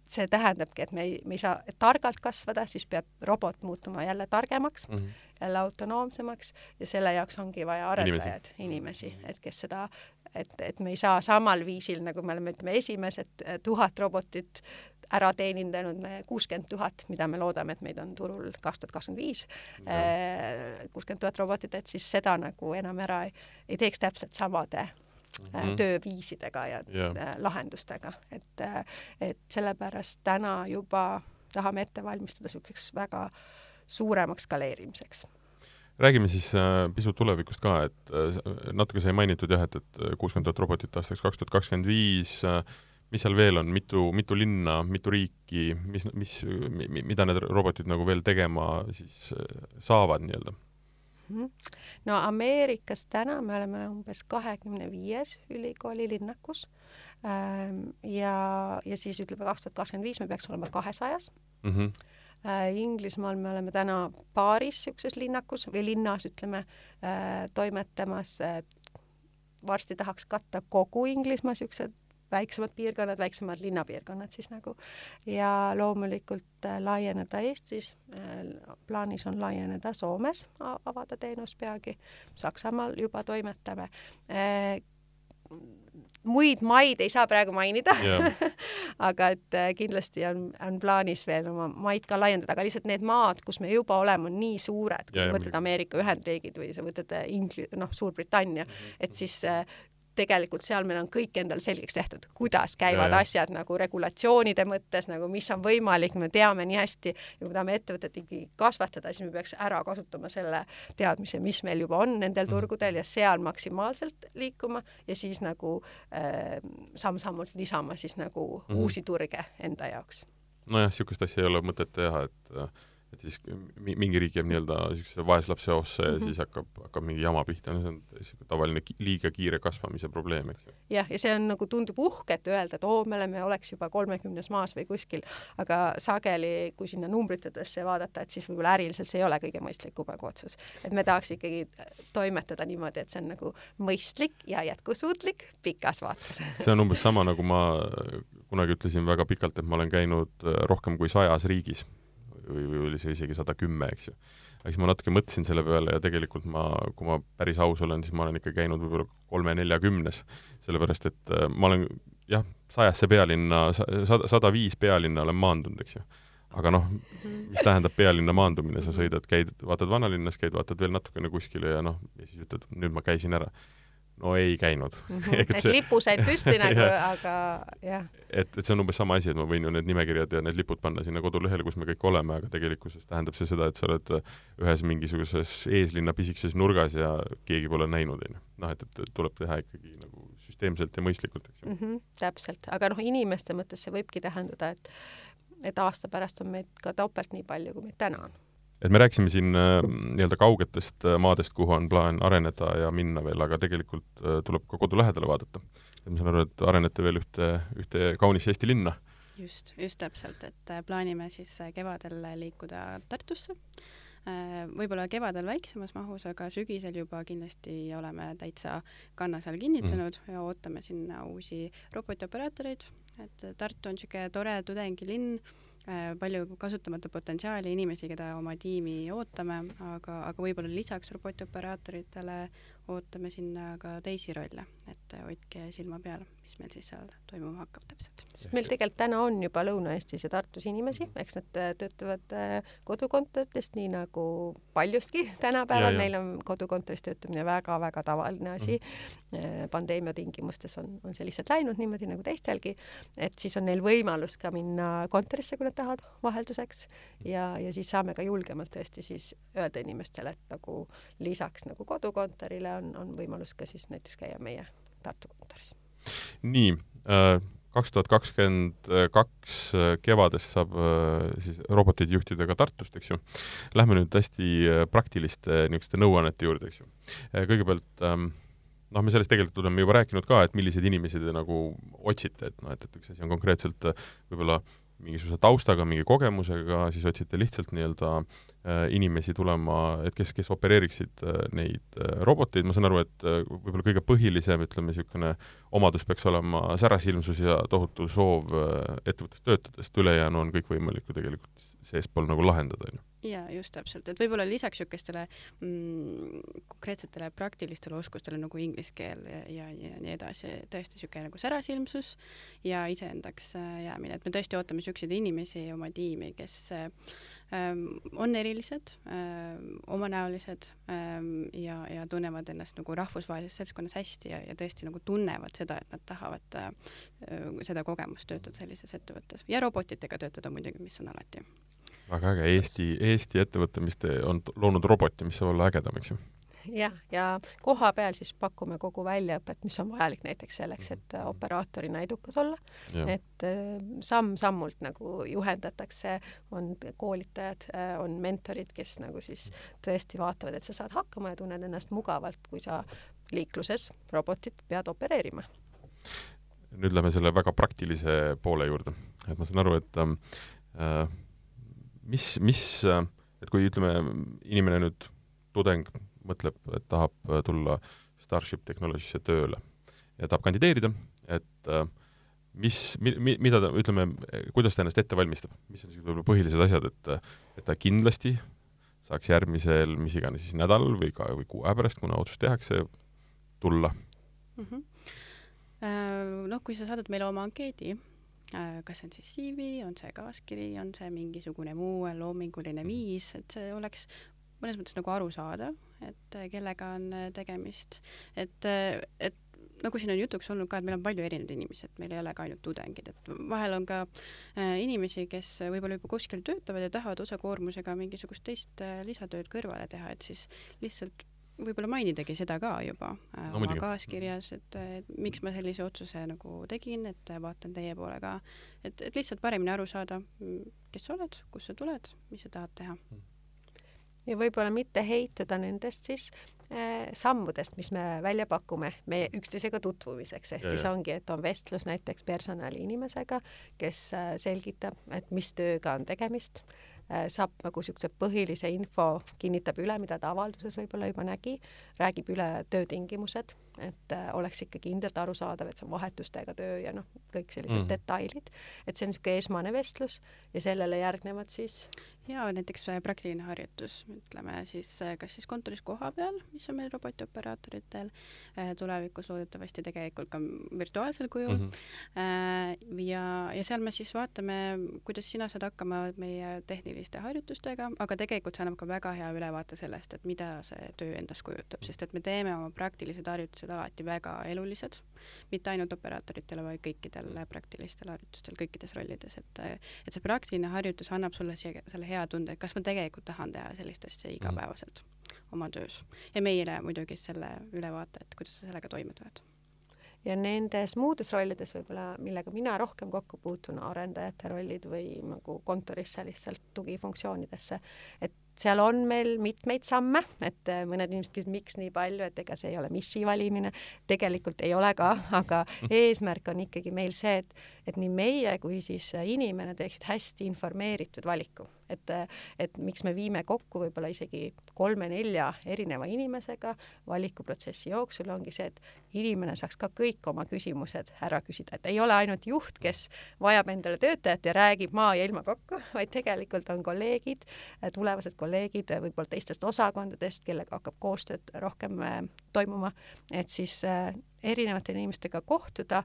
see tähendabki, et me ei, me ei saa targalt kasvada, siis peab robot muutuma jälle targemaks mm, -hmm. Jälle autonoomsemaks ja selle jaoks ongi vaja arendajaid, inimesi, et kes seda, et, et me ei saa samal viisil, nagu me oleme, ütleme, esimesed tuhat robotit ära teenindanud me kuuskümmend tuhat, mida me loodame, et meid on turul kaks tuhat kakskümmend viis, äh, kuuskümmend tuhat robotit, et siis seda nagu enam ära ei, ei teeks täpselt samade mm -hmm. tööviisidega ja yeah. lahendustega, et, et sellepärast täna juba tahame ette valmistada niisuguseks väga suuremaks skaleerimiseks räägime siis äh, pisut tulevikust ka, et äh, natuke sai mainitud jah, et, et kuuskümmend tuhat robotit aastaks kaks tuhat kakskümmend viis äh,, mis seal veel on, mitu, mitu linna, mitu riiki, mis, mis, mida need robotid nagu veel tegema siis saavad nii-öelda? Mhm. no Ameerikas täna me oleme umbes kahekümne viies ülikooli linnakus ähm, ja, ja siis ütleme kaks tuhat kakskümmend viis me peaks olema kahesajas mm. -hmm. Inglismaal me oleme täna paaris niisuguses linnakus või linnas, ütleme, äh, toimetamas, varsti tahaks katta kogu Inglismaa niisugused väiksemad piirkonnad, väiksemad linnapiirkonnad siis nagu. Ja loomulikult äh, laieneda Eestis äh,, plaanis on laieneda Soomes, avada teenus peagi, Saksamaal juba toimetame. Äh, muid maid ei saa praegu mainida *laughs* aga et äh, kindlasti on, on plaanis veel oma maid ka laiendada, aga lihtsalt need maad, kus me juba oleme, on nii suured, kui sa võtad Ameerika Ühendriigid või sa võtad äh, Ingli-, noh, Suurbritannia mm, -hmm. et siis äh, tegelikult seal meil on kõik endal selgeks tehtud, kuidas käivad ja, ja. asjad nagu regulatsioonide mõttes, nagu mis on võimalik, me teame nii hästi ja kui me tahame ettevõtet ikkagi kasvatada, siis me peaks ära kasutama selle teadmise, mis meil juba on nendel mm. turgudel ja seal maksimaalselt liikuma ja siis nagu äh, samm-sammult lisama siis nagu mm. uusi turge enda jaoks. nojah, niisugust asja ei ole mõtet teha, et äh et siis mingi riik jääb nii-öelda niisuguse vaeslapse ossa ja mm -hmm. siis hakkab, hakkab mingi jama pihta, no see on niisugune tavaline liiga kiire kasvamise probleem, eks ju. jah, ja see on nagu, tundub uhke, et öelda, et oo, me oleme, oleks juba kolmekümnes maas või kuskil, aga sageli, kui sinna numbritesse vaadata, et siis võib-olla äriliselt see ei ole kõige mõistlikum nagu otsus. et me tahaks ikkagi toimetada niimoodi, et see on nagu mõistlik ja jätkusuutlik pikas vaates *laughs* see on umbes sama, nagu ma kunagi ütlesin väga pikalt, et ma olen käinud rohkem kui sajas riigis või, või oli see isegi sada kümme, eks ju. aga siis ma natuke mõtlesin selle peale ja tegelikult ma, kui ma päris aus olen, siis ma olen ikka käinud võib-olla kolme-neljakümnes, sellepärast et äh, ma olen jah, sajasse pealinna, sada, sada viis pealinna olen maandunud, eks ju aga noh, mis tähendab pealinna maandumine, sa sõidad, käid, vaatad vanalinnas, käid, vaatad veel natukene kuskile ja noh, ja siis ütled, nüüd ma käisin ära no ei käinud *laughs* mm. -hmm. et see... lipu said püsti *laughs* nagu aga jah. et, et see on umbes sama asi, et ma võin ju need nimekirjad ja need lipud panna sinna kodulehele, kus me kõik oleme, aga tegelikkuses tähendab see seda, et sa oled ühes mingisuguses eeslinna pisikeses nurgas ja keegi pole näinud, onju. noh, et, et tuleb teha ikkagi nagu süsteemselt ja mõistlikult, eks ju mm. -hmm, täpselt, aga noh, inimeste mõttes see võibki tähendada, et et aasta pärast on meid ka topelt nii palju, kui meid täna on et me rääkisime siin äh, nii-öelda kaugetest äh, maadest, kuhu on plaan areneda ja minna veel, aga tegelikult äh, tuleb ka kodu lähedale vaadata. et ma saan aru, et arenete veel ühte, ühte kaunisse Eesti linna just, just täpselt, et plaanime siis kevadel liikuda Tartusse. võib-olla kevadel väiksemas mahus, aga sügisel juba kindlasti oleme täitsa kannas all kinnitanud mm. ja ootame sinna uusi robotioperaatoreid, et Tartu on niisugune tore tudengilinn palju kasutamata potentsiaali, inimesi, keda oma tiimi ootame, aga, aga võib-olla lisaks robotioperaatoritele ootame sinna ka teisi rolle, et hoidke silma peal, mis meil siis seal toimuma hakkab täpselt. sest meil tegelikult täna on juba Lõuna-Eestis ja Tartus inimesi, eks nad äh, töötavad äh, kodukontoritest, nii nagu paljustki *laughs* tänapäeval, meil on kodukontoris töötamine väga-väga tavaline asi mm. -hmm. pandeemia tingimustes on, on see lihtsalt läinud niimoodi nagu teistelgi, et siis on neil võimalus ka minna kontorisse, kui nad tahavad vahelduseks ja, ja siis saame ka julgemalt tõesti siis öelda inimestele, et nagu lisaks nagu kodukontorile on, on võimalus ka siis näiteks käia meie Tartu kontoris. nii äh,, kaks tuhat kakskümmend kaks äh, kevadest saab äh, siis roboteid juhtida ka Tartust, eks ju. Lähme nüüd hästi äh, praktiliste niisuguste nõuannete juurde, eks ju. kõigepealt ähm, noh, me sellest tegelikult oleme juba rääkinud ka, et milliseid inimesi te nagu otsite, et noh, et, et üks asi on konkreetselt võib-olla mingisuguse taustaga, mingi kogemusega, siis otsite lihtsalt nii-öelda äh, inimesi tulema, et kes, kes opereeriksid äh, neid äh, roboteid, ma saan aru, et võib-olla kõige põhilisem, ütleme, niisugune omadus peaks olema särasilmsus ja tohutu soov ettevõttes töötadest, ülejäänu on kõikvõimalik ju tegelikult seespool nagu lahendada, on ju jaa, just täpselt, et võib-olla lisaks niisugustele mm, konkreetsetele praktilistele oskustele nagu inglise keel ja, ja, ja nii edasi, tõesti niisugune nagu särasilmsus ja iseendaks jäämine, et me tõesti ootame niisuguseid inimesi oma tiimi, kes äh, Ähm, on erilised, ähm, omanäolised ähm, ja, ja tunnevad ennast nagu rahvusvahelises seltskonnas hästi ja, ja tõesti nagu tunnevad seda, et nad tahavad äh, seda kogemust töötada sellises ettevõttes. Ja robotitega töötada muidugi, mis on alati. Väga äge, Eesti, Eesti ettevõte, mis te, on loonud roboti, mis saab olla ägedam, eks ju? Jah, ja koha peal siis pakume kogu väljaõpet, mis on vajalik näiteks selleks, et äh, operaatorina edukas olla. et äh, samm-sammult nagu juhendatakse, on koolitajad, äh, on mentorid, kes nagu siis tõesti vaatavad, et sa saad hakkama ja tunned ennast mugavalt, kui sa liikluses robotit pead opereerima. nüüd lähme selle väga praktilise poole juurde, et ma saan aru, et ähm, äh, mis, mis, et kui ütleme, inimene nüüd, tudeng mõtleb, et tahab äh, tulla Starship Technologies'e tööle ja tahab kandideerida, et äh, mis mi,, mi, mida ta, ütleme, kuidas ta ennast ette valmistab, mis on siis võib-olla põhilised asjad, et et ta kindlasti saaks järgmisel, mis iganes siis nädalal või ka, või kuu aja pärast, kuna otsus tehakse, tulla mm. -hmm. Noh, kui sa saadad meile oma ankeedi, kas see on siis CV, on see kaaskiri, on see mingisugune muu loominguline mhm. viis, et see oleks mõnes mõttes nagu aru saada, et äh, kellega on äh, tegemist, et, äh, et nagu siin on jutuks olnud ka, et meil on palju erinevaid inimesi, et meil ei ole ka ainult tudengid, et vahel on ka äh, inimesi, kes võib-olla juba kuskil töötavad ja tahavad osakoormusega mingisugust teist äh, lisatööd kõrvale teha, et siis lihtsalt võib-olla mainidagi seda ka juba äh, no, oma kaaskirjas, et, et miks ma sellise otsuse nagu tegin, et vaatan teie poole ka, et, et lihtsalt paremini aru saada, kes sa oled, kust sa tuled, mis sa tahad teha. Mm. Ja võib-olla mitte heituda nendest siis äh, sammudest, mis me välja pakume meie üksteisega tutvumiseks, ehk ja, siis ongi, et on vestlus näiteks personaliinimesega, kes äh, selgitab, et mis tööga on tegemist. äh,, saab nagu niisuguse põhilise info, kinnitab üle, mida ta avalduses võib-olla juba nägi, räägib üle töötingimused, et äh, oleks ikka kindlalt arusaadav, et see on vahetustega töö ja noh, kõik sellised mm. detailid, et see on niisugune esmane vestlus ja sellele järgnevad siis ja näiteks äh, praktiline harjutus, ütleme siis äh, kas siis kontoris kohapeal, mis on meil robotioperaatoritel, äh, tulevikus loodetavasti tegelikult ka virtuaalsel kujul mm. -hmm. ja, ja seal me siis vaatame, kuidas sina saad hakkama meie tehniliste harjutustega, aga tegelikult see annab ka väga hea ülevaate sellest, et mida see töö endast kujutab, sest et me teeme oma praktilised harjutused alati väga elulised, mitte ainult operaatoritele, vaid kõikidel praktilistel harjutustel kõikides rollides, et et see praktiline harjutus annab sulle siia selle hea hea tunde, et kas ma tegelikult tahan teha sellist asja igapäevaselt mm. oma töös. ja meile muidugi selle ülevaate, et kuidas sa sellega toime tuled. Ja nendes muudes rollides võib-olla, millega mina rohkem kokku puutun, arendajate rollid või nagu kontorisse lihtsalt tugifunktsioonidesse, et seal on meil mitmeid samme, et äh, mõned inimesed küsivad, miks nii palju, et ega see ei ole missi valimine, tegelikult ei ole ka, *laughs* aga eesmärk on ikkagi meil see, et, et nii meie kui siis inimene teeksid hästi informeeritud valiku et, et miks me viime kokku võib-olla isegi kolme-nelja erineva inimesega valikuprotsessi jooksul, ongi see, et inimene saaks ka kõik oma küsimused ära küsida, et ei ole ainult juht, kes vajab endale töötajat ja räägib maa ja ilma kokku, *laughs* vaid tegelikult on kolleegid, tulevased kolleegid võib-olla teistest osakondadest, kellega hakkab koostööd rohkem äh, toimuma, et siis äh, erinevate inimestega kohtuda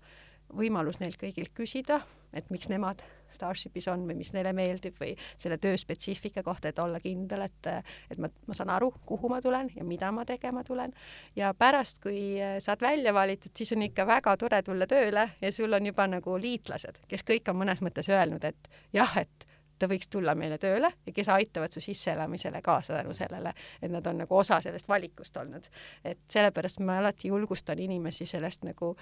võimalus neilt kõigilt küsida, et miks nemad Starshipis on või mis neile meeldib või selle töö spetsiifika kohta, et olla kindel, et, et ma, ma saan aru, kuhu ma tulen ja mida ma tegema tulen. ja pärast, kui saad välja valitud, siis on ikka väga tore tulla tööle ja sul on juba nagu liitlased, kes kõik on mõnes mõttes öelnud, et jah, et ta võiks tulla meile tööle ja kes aitavad su sisseelamisele kaasa tänu sellele, et nad on nagu osa sellest valikust olnud. et sellepärast ma alati julgustan inimesi sellest nagu,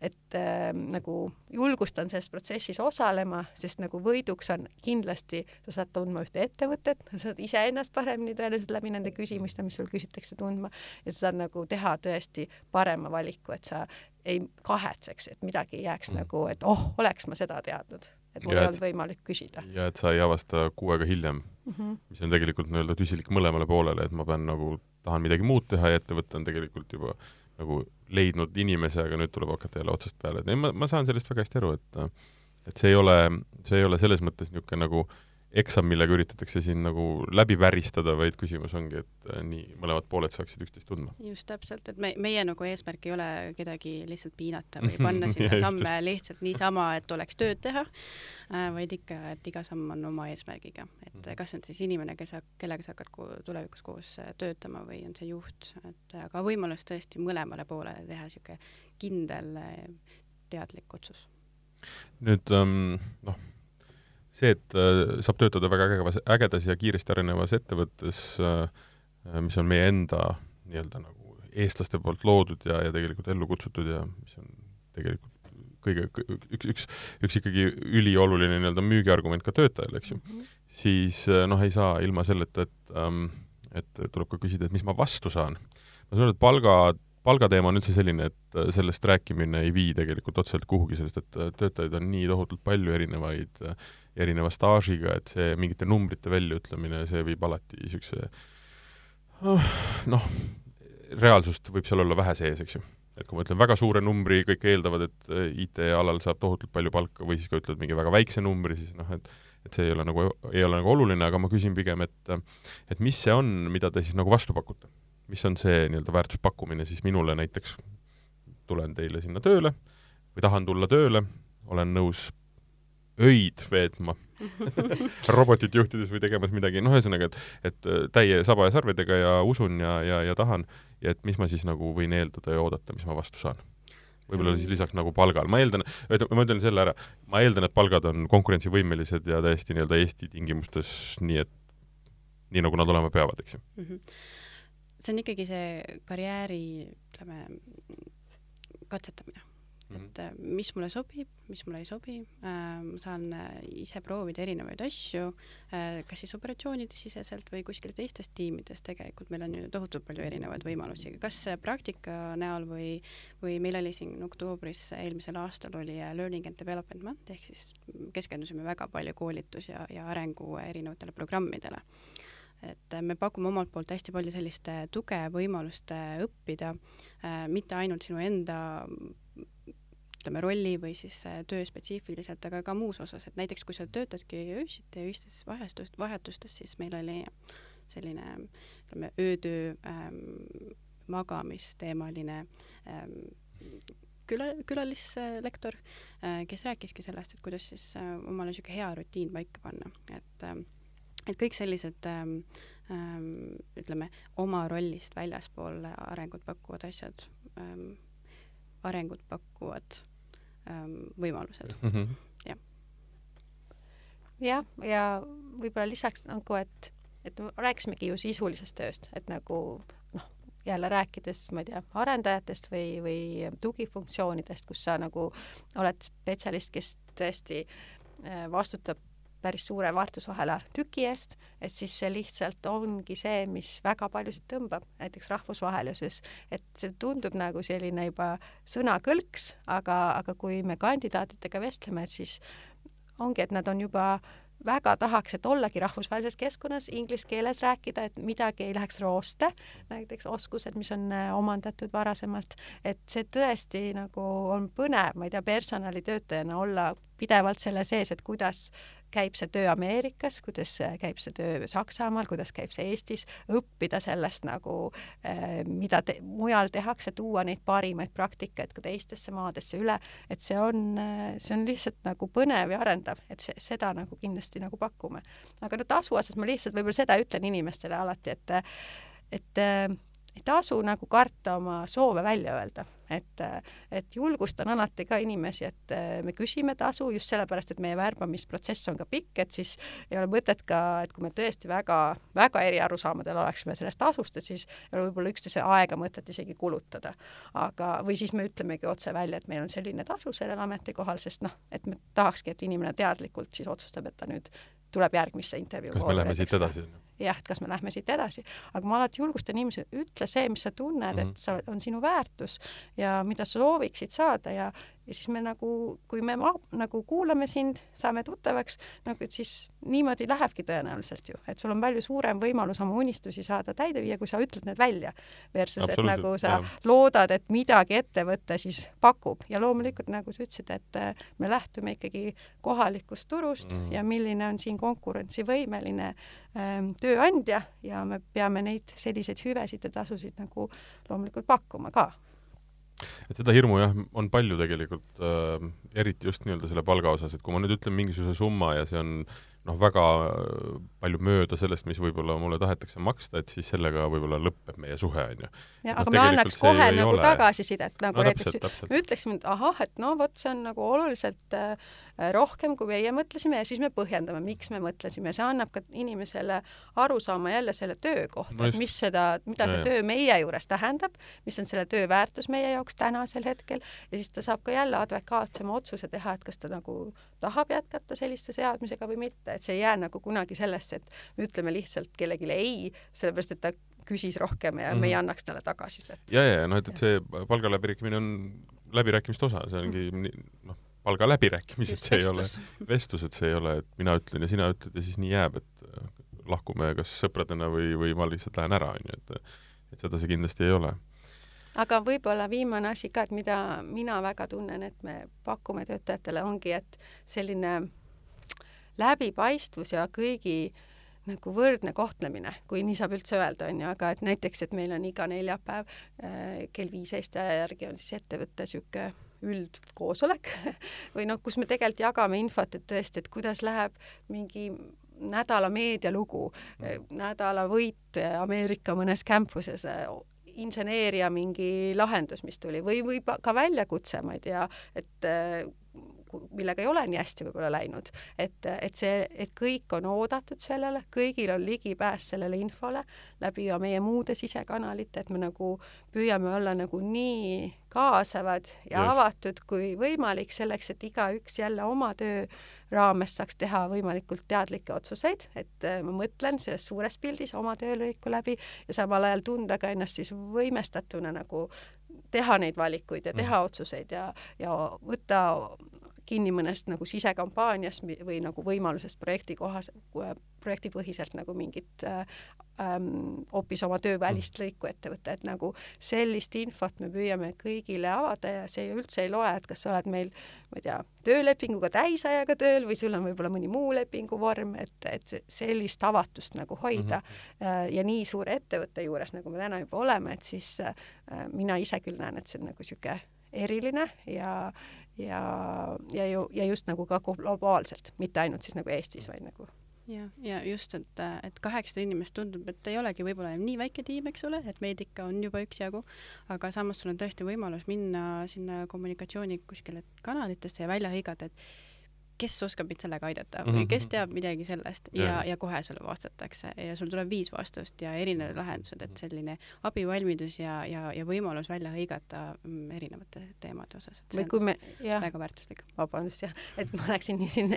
et äh, nagu julgustan selles protsessis osalema, sest nagu võiduks on kindlasti, sa saad tundma ühte ettevõtet, sa saad iseennast paremini tõenäoliselt läbi nende küsimuste, mis sul küsitakse, tundma ja sa saad nagu teha tõesti parema valiku, et sa ei kahetseks, et midagi ei jääks mm. nagu, et oh, oleks ma seda teadnud et mul ja ei olnud võimalik küsida. ja et sa ei avasta kuu aega hiljem mm, -hmm. mis on tegelikult nii-öelda tüsilik mõlemale poolele, et ma pean nagu, tahan midagi muud teha ja ettevõte on tegelikult juba nagu leidnud inimese, aga nüüd tuleb hakata jälle otsast peale, et ei, ma, ma saan sellest väga hästi aru, et et see ei ole, see ei ole selles mõttes niisugune nagu äh, eksam, millega üritatakse siin nagu läbi väristada, vaid küsimus ongi, et äh, nii mõlemad pooled saaksid üksteist tundma. just täpselt, et me, meie nagu eesmärk ei ole kedagi lihtsalt piinata või *laughs* panna sinna samme lihtsalt niisama, et oleks tööd teha, äh, vaid ikka, et iga samm on oma eesmärgiga, et mhm. kas see on siis inimene, kes, kellega sa hakkad tulevikus koos äh, töötama või on see juht, et aga võimalus tõesti mõlemale poolele teha niisugune kindel teadlik otsus. nüüd ähm, noh see, et äh, saab töötada väga ägevas, ägedas ja kiiresti arenevas ettevõttes äh,, mis on meie enda nii-öelda nagu eestlaste poolt loodud ja, ja tegelikult ellu kutsutud ja mis on tegelikult kõige, üks, üks, üks ikkagi ülioluline nii-öelda müügiargument ka töötajale, eks ju mm, -hmm. siis äh, noh, ei saa ilma selleta, et ähm, et tuleb ka küsida, et mis ma vastu saan. ma saan aru, et palga, palgateema on üldse selline, et äh, sellest rääkimine ei vii tegelikult otseselt kuhugi, sest et äh, töötajaid on nii tohutult palju erinevaid erineva staažiga, et see mingite numbrite väljaütlemine, see viib alati niisuguse oh, noh, reaalsust võib seal olla vähe sees, eks ju. et kui ma ütlen väga suure numbri, kõik eeldavad, et äh, IT-alal saab tohutult palju palka või siis ka ütled mingi väga väikse numbri, siis noh, et et see ei ole nagu, ei ole nagu oluline, aga ma küsin pigem, et et mis see on, mida te siis nagu vastu pakute? mis on see nii-öelda väärtuspakkumine siis minule näiteks, tulen teile sinna tööle või tahan tulla tööle, olen nõus öid veetma *laughs* robotit juhtides või tegemas midagi, noh, ühesõnaga, et, et äh, täie saba ja sarvedega ja usun ja, ja, ja tahan ja et mis ma siis nagu võin eeldada ja oodata, mis ma vastu saan. võib-olla siis lisaks nagu palgal, ma eeldan, ma ütlen selle ära, ma eeldan, et palgad on konkurentsivõimelised ja täiesti nii-öelda Eesti tingimustes nii, et nii, nagu nad olema peavad, eks ju mm. -hmm. see on ikkagi see karjääri, ütleme, katsetamine. Et äh, mis mulle sobib, mis mulle ei sobi, äh, ma saan äh, ise proovida erinevaid asju, kas siis operatsioonide siseselt või kuskil teistes tiimides, tegelikult meil on ju tohutult palju erinevaid võimalusi, kas praktika näol või, või meil oli siin oktoobris eelmisel aastal oli Learning and Development Month, ehk siis keskendusime väga palju koolitus- ja, ja arengu erinevatele programmidele. Et me pakume omalt poolt hästi palju sellist tuge, võimalust õppida äh,, mitte ainult sinu enda ütleme, rolli või siis äh, töö spetsiifiliselt, aga ka muus osas, et näiteks kui sa töötadki öösiti öistes vahetust, vahetustes, siis meil oli selline ütleme, öötöö ähm, magamisteemaline ähm, küla, külalislektor äh,, kes rääkiski sellest, et kuidas siis äh, omale niisugune hea rutiin paika panna, et äh, et kõik sellised ähm, ähm, ütleme, oma rollist väljaspool arengut pakkuvad asjad ähm,, arengut pakuvad ähm, võimalused mm. -hmm. jah. jah, ja võib-olla lisaks nagu, et, et rääkisimegi ju sisulisest tööst, et nagu noh, jälle rääkides, ma ei tea, arendajatest või, või tugifunktsioonidest, kus sa nagu oled spetsialist, kes tõesti äh, vastutab päris suure väärtusahela tüki eest, et siis see lihtsalt ongi see, mis väga paljusid tõmbab, näiteks rahvusvahelisus, et see tundub nagu selline juba sõnakõlks, aga, aga kui me kandidaatidega vestleme, siis ongi, et nad on juba väga tahaks, et ollagi rahvusvahelises keskkonnas, inglise keeles rääkida, et midagi ei läheks rooste, näiteks oskused, mis on äh, omandatud varasemalt, et see tõesti nagu on põnev, ma ei tea, personalitöötajana olla pidevalt selle sees, et kuidas käib see töö Ameerikas, kuidas käib see töö Saksamaal, kuidas käib see Eestis, õppida sellest nagu, eh, mida te, mujal tehakse, tuua neid parimaid praktikaid ka teistesse maadesse üle, et see on, see on lihtsalt nagu põnev ja arendav, et see, seda nagu kindlasti nagu pakume. aga no tasu osas ma lihtsalt võib-olla seda ütlen inimestele alati, et et ei tasu nagu karta oma soove välja öelda, et, et julgustan alati ka inimesi, et me küsime tasu just sellepärast, et meie värbamisprotsess on ka pikk, et siis ei ole mõtet ka, et kui me tõesti väga, väga eri arusaamadel oleksime sellest tasust, et siis ei ole võib-olla üksteise aega mõtet isegi kulutada. aga, või siis me ütlemegi otse välja, et meil on selline tasu sellel ametikohal, sest noh, et me tahakski, et inimene teadlikult siis otsustab, et ta nüüd tuleb järgmisse intervjuu. kas me läheme siit edasi? Jah, et kas me lähme siit edasi, aga ma alati julgustan inimesi, ütle see, mis sa tunned mm, -hmm. et mhm. sa, on sinu väärtus ja mida sa sooviksid saada ja, ja siis me nagu, kui me ma, nagu kuulame sind, saame tuttavaks, nagu et siis niimoodi lähebki tõenäoliselt ju, et sul on palju suurem võimalus oma unistusi saada täide viia, kui sa ütled need välja. Versus, et nagu sa ja. loodad, et midagi ettevõte siis pakub ja loomulikult nagu sa ütlesid, et äh, me lähtume ikkagi kohalikust turust mm ja milline on siin konkurentsivõimeline ähm, tööandja ja me peame neid selliseid hüvesid ja tasusid nagu loomulikult pakkuma ka et seda hirmu jah, on palju tegelikult äh,, eriti just nii-öelda selle palga osas, et kui ma nüüd ütlen mingisuguse summa ja see on noh, väga äh, palju mööda sellest, mis võib-olla mulle tahetakse maksta, et siis sellega võib-olla lõpeb meie suhe, on ju. jah, aga no, me annaks kohe nagu tagasisidet, nagu no, näiteks me ütleksime, et ahah, et no vot, see on nagu oluliselt äh, rohkem, kui meie mõtlesime ja siis me põhjendame, miks me mõtlesime, see annab ka inimesele aru saama jälle selle töö kohta no, et mis seda, mida ja, see töö meie juures tähendab, mis on selle töö väärtus meie jaoks tänasel hetkel. Ja siis ta saab ka jälle adekvaatsema otsuse teha, et kas ta nagu tahab jätkata selliste seadmisega või mitte, et see ei jää nagu kunagi sellesse, et me ütleme lihtsalt kellelegi ei, sellepärast et ta küsis rohkem ja mm -hmm. me ei mhm. annaks talle tagasisidet. ja, ja noh, et, et see palgaläbirääkimine on läbirääkimiste osa, see ongi noh, palgaläbirääkimised, see ei ole vestlused, see ei ole, et mina ütlen ja sina ütled ja siis nii jääb, et äh, lahkume kas sõpradena või, või ma lihtsalt lähen ära, on ju, et et seda see kindlasti ei ole. Aga võib-olla viimane asi ka, et mida mina väga tunnen, et me pakume töötajatele, ongi, et selline läbipaistvus ja kõigi nagu võrdne kohtlemine, kui nii saab üldse öelda, on ju, aga et näiteks, et meil on iga neljapäev äh, kell viis Eesti aja järgi on siis ettevõtte niisugune üldkoosolek *laughs* või noh, kus me tegelikult jagame infot, et tõesti, et kuidas läheb mingi nädala meedialugu, nädala võit Ameerika mõnes campuses inseneeria mingi lahendus, mis tuli või, või ka väljakutse, ma ei tea, et millega ei ole nii hästi võib-olla läinud, et, et see, et kõik on oodatud sellele, kõigil on ligipääs sellele infole läbi meie muude sisekanalite, et me nagu püüame olla nagu nii kaasavad ja yes. avatud kui võimalik selleks, et igaüks jälle oma töö raames saaks teha võimalikult teadlikke otsuseid, et ma mõtlen selles suures pildis oma töölõiku läbi ja samal ajal tunda ka ennast siis võimestatuna nagu teha neid valikuid ja teha mm. otsuseid ja, ja võtta kinni mõnest nagu sisekampaaniast või nagu võimalusest projekti kohas, projektipõhiselt nagu mingit ähm, hoopis oma töövälist mm. lõiku ette võtta, et nagu sellist infot me püüame kõigile avada ja see üldse ei loe, et kas sa oled meil, ma ei tea, töölepinguga täisajaga tööl või sul on võib-olla mõni muu lepinguvorm, et, et sellist avatust nagu hoida mm. -hmm. ja nii suure ettevõtte juures, nagu me täna juba oleme, et siis äh, mina ise küll näen, et see on nagu niisugune eriline ja, ja, ja ju, ja just nagu ka globaalselt, mitte ainult siis nagu Eestis, vaid nagu jah, ja just, et, et kaheksasada inimest tundub, et ei olegi võib-olla nii väike tiim, eks ole, et meid ikka on juba üksjagu, aga samas sul on tõesti võimalus minna sinna kommunikatsiooni kuskile kanalitesse ja välja hõigata, et kes oskab mind sellega aidata või mhm, kes mhm. teab midagi sellest ja, ja, ja kohe sulle vastatakse. Ja sul tuleb viis vastust ja erinevad lahendused, et selline abivalmidus ja, ja, ja võimalus välja hõigata mm, erinevate teemade osas, või kui me, jah, väga väärtuslik. vabandust jah, et ma läksin nii siin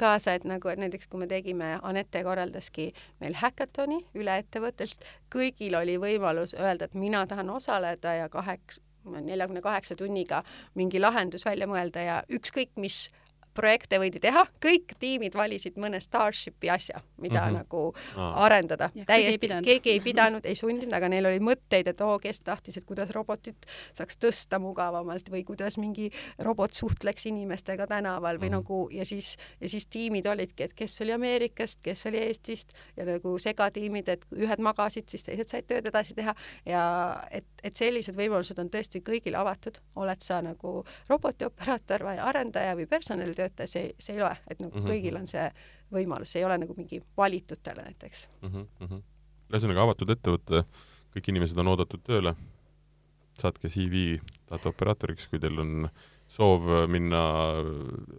kaasa, et nagu, et näiteks kui me tegime, Anette korraldaski meil häkatoni üle ettevõttest, kõigil oli võimalus öelda, et mina tahan osaleda ja kaheks, neljakümne kaheksa tunniga mingi lahendus välja mõelda ja ükskõik mis projekte võidi teha, kõik tiimid valisid mõne Starshipi asja, mida mm -hmm. nagu Aa. arendada. täiesti, keegi ei pidanud, ei sundinud, aga neil oli mõtteid, et oo, kes tahtis, et kuidas robotit saaks tõsta mugavamalt või kuidas mingi robot suhtleks inimestega tänaval või mm -hmm. nagu ja siis, ja siis tiimid olidki, et kes oli Ameerikast, kes oli Eestist ja nagu segatiimid, et ühed magasid, siis teised said tööd edasi teha ja et, et sellised võimalused on tõesti kõigile avatud, oled sa nagu robotioperaator või arendaja või personalitöötaja, töötaja, see, see ei loe, et nagu mm -hmm. kõigil on see võimalus, see ei ole nagu mingi valitutele näiteks mm. -hmm. ühesõnaga avatud ettevõte, kõik inimesed on oodatud tööle, saatke CV dataoperaatoriks, kui teil on soov minna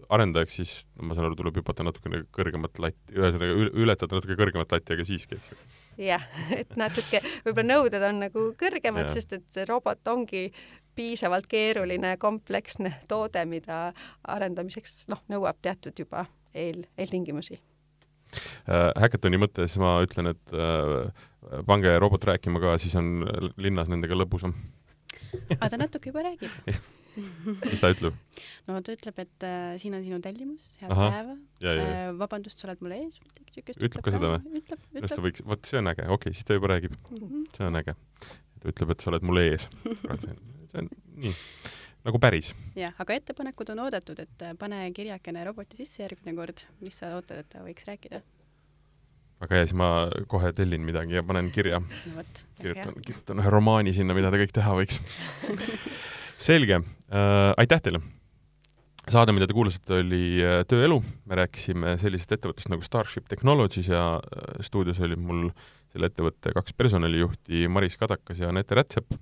arendajaks, siis ma saan aru, tuleb hüpata natukene kõrgemat latti, ühesõnaga ületada natuke kõrgemat latti, aga siiski, eks ju. Jah, *laughs* et natuke võib-olla nõuded on nagu kõrgemad, sest et see robot ongi piisavalt keeruline kompleksne toode, mida arendamiseks noh, nõuab teatud juba eel, eeltingimusi. Äh,. Häkatoni mõttes ma ütlen, et äh, pange robot rääkima ka, siis on linnas nendega lõbusam. Aga ta natuke juba räägib *laughs* *laughs* mis ta ütleb? no ta ütleb, et äh, siin on sinu tellimus, head Aha, päeva. Äh, vabandust, sa oled mul ees. ütleb ka seda või? ütleb, ütleb. ta võiks, vot see on äge, okei okay,, siis ta juba räägib mm. -hmm. see on äge. ta ütleb, et sa oled mul ees see on nii, nagu päris. jah, aga ettepanekud on oodatud, et äh, pane kirjakene roboti sisse järgmine kord, mis sa ootad, et ta võiks rääkida? väga hea, siis ma kohe tellin midagi ja panen kirja no,. kirjutan, kirjutan ühe romaani sinna, mida ta kõik teha võiks *laughs* selge. Äh,, aitäh teile! saade, mida te kuulasite, oli äh, Tööelu, me rääkisime sellisest ettevõttest nagu Starship Technologies ja äh, stuudios oli mul selle ettevõtte kaks personalijuhti, Maris Kadakas ja Anette Rätsep.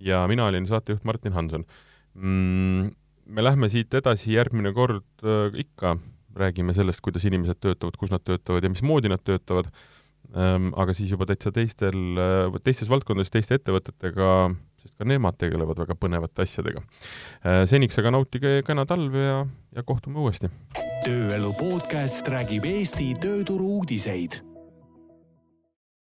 Ja mina olin saatejuht Martin Hanson. Mm,. me lähme siit edasi. Järgmine kord äh, ikka, räägime sellest, kuidas inimesed töötavad, kus nad töötavad ja mismoodi nad töötavad. Ähm,, aga siis juba täitsa teistel äh,, teistes valdkondades, teiste ettevõtetega, sest ka nemad tegelevad väga põnevate asjadega äh,. seniks aga nautige kena talve ja, ja kohtume uuesti. tööelu podcast räägib Eesti tööturu uudiseid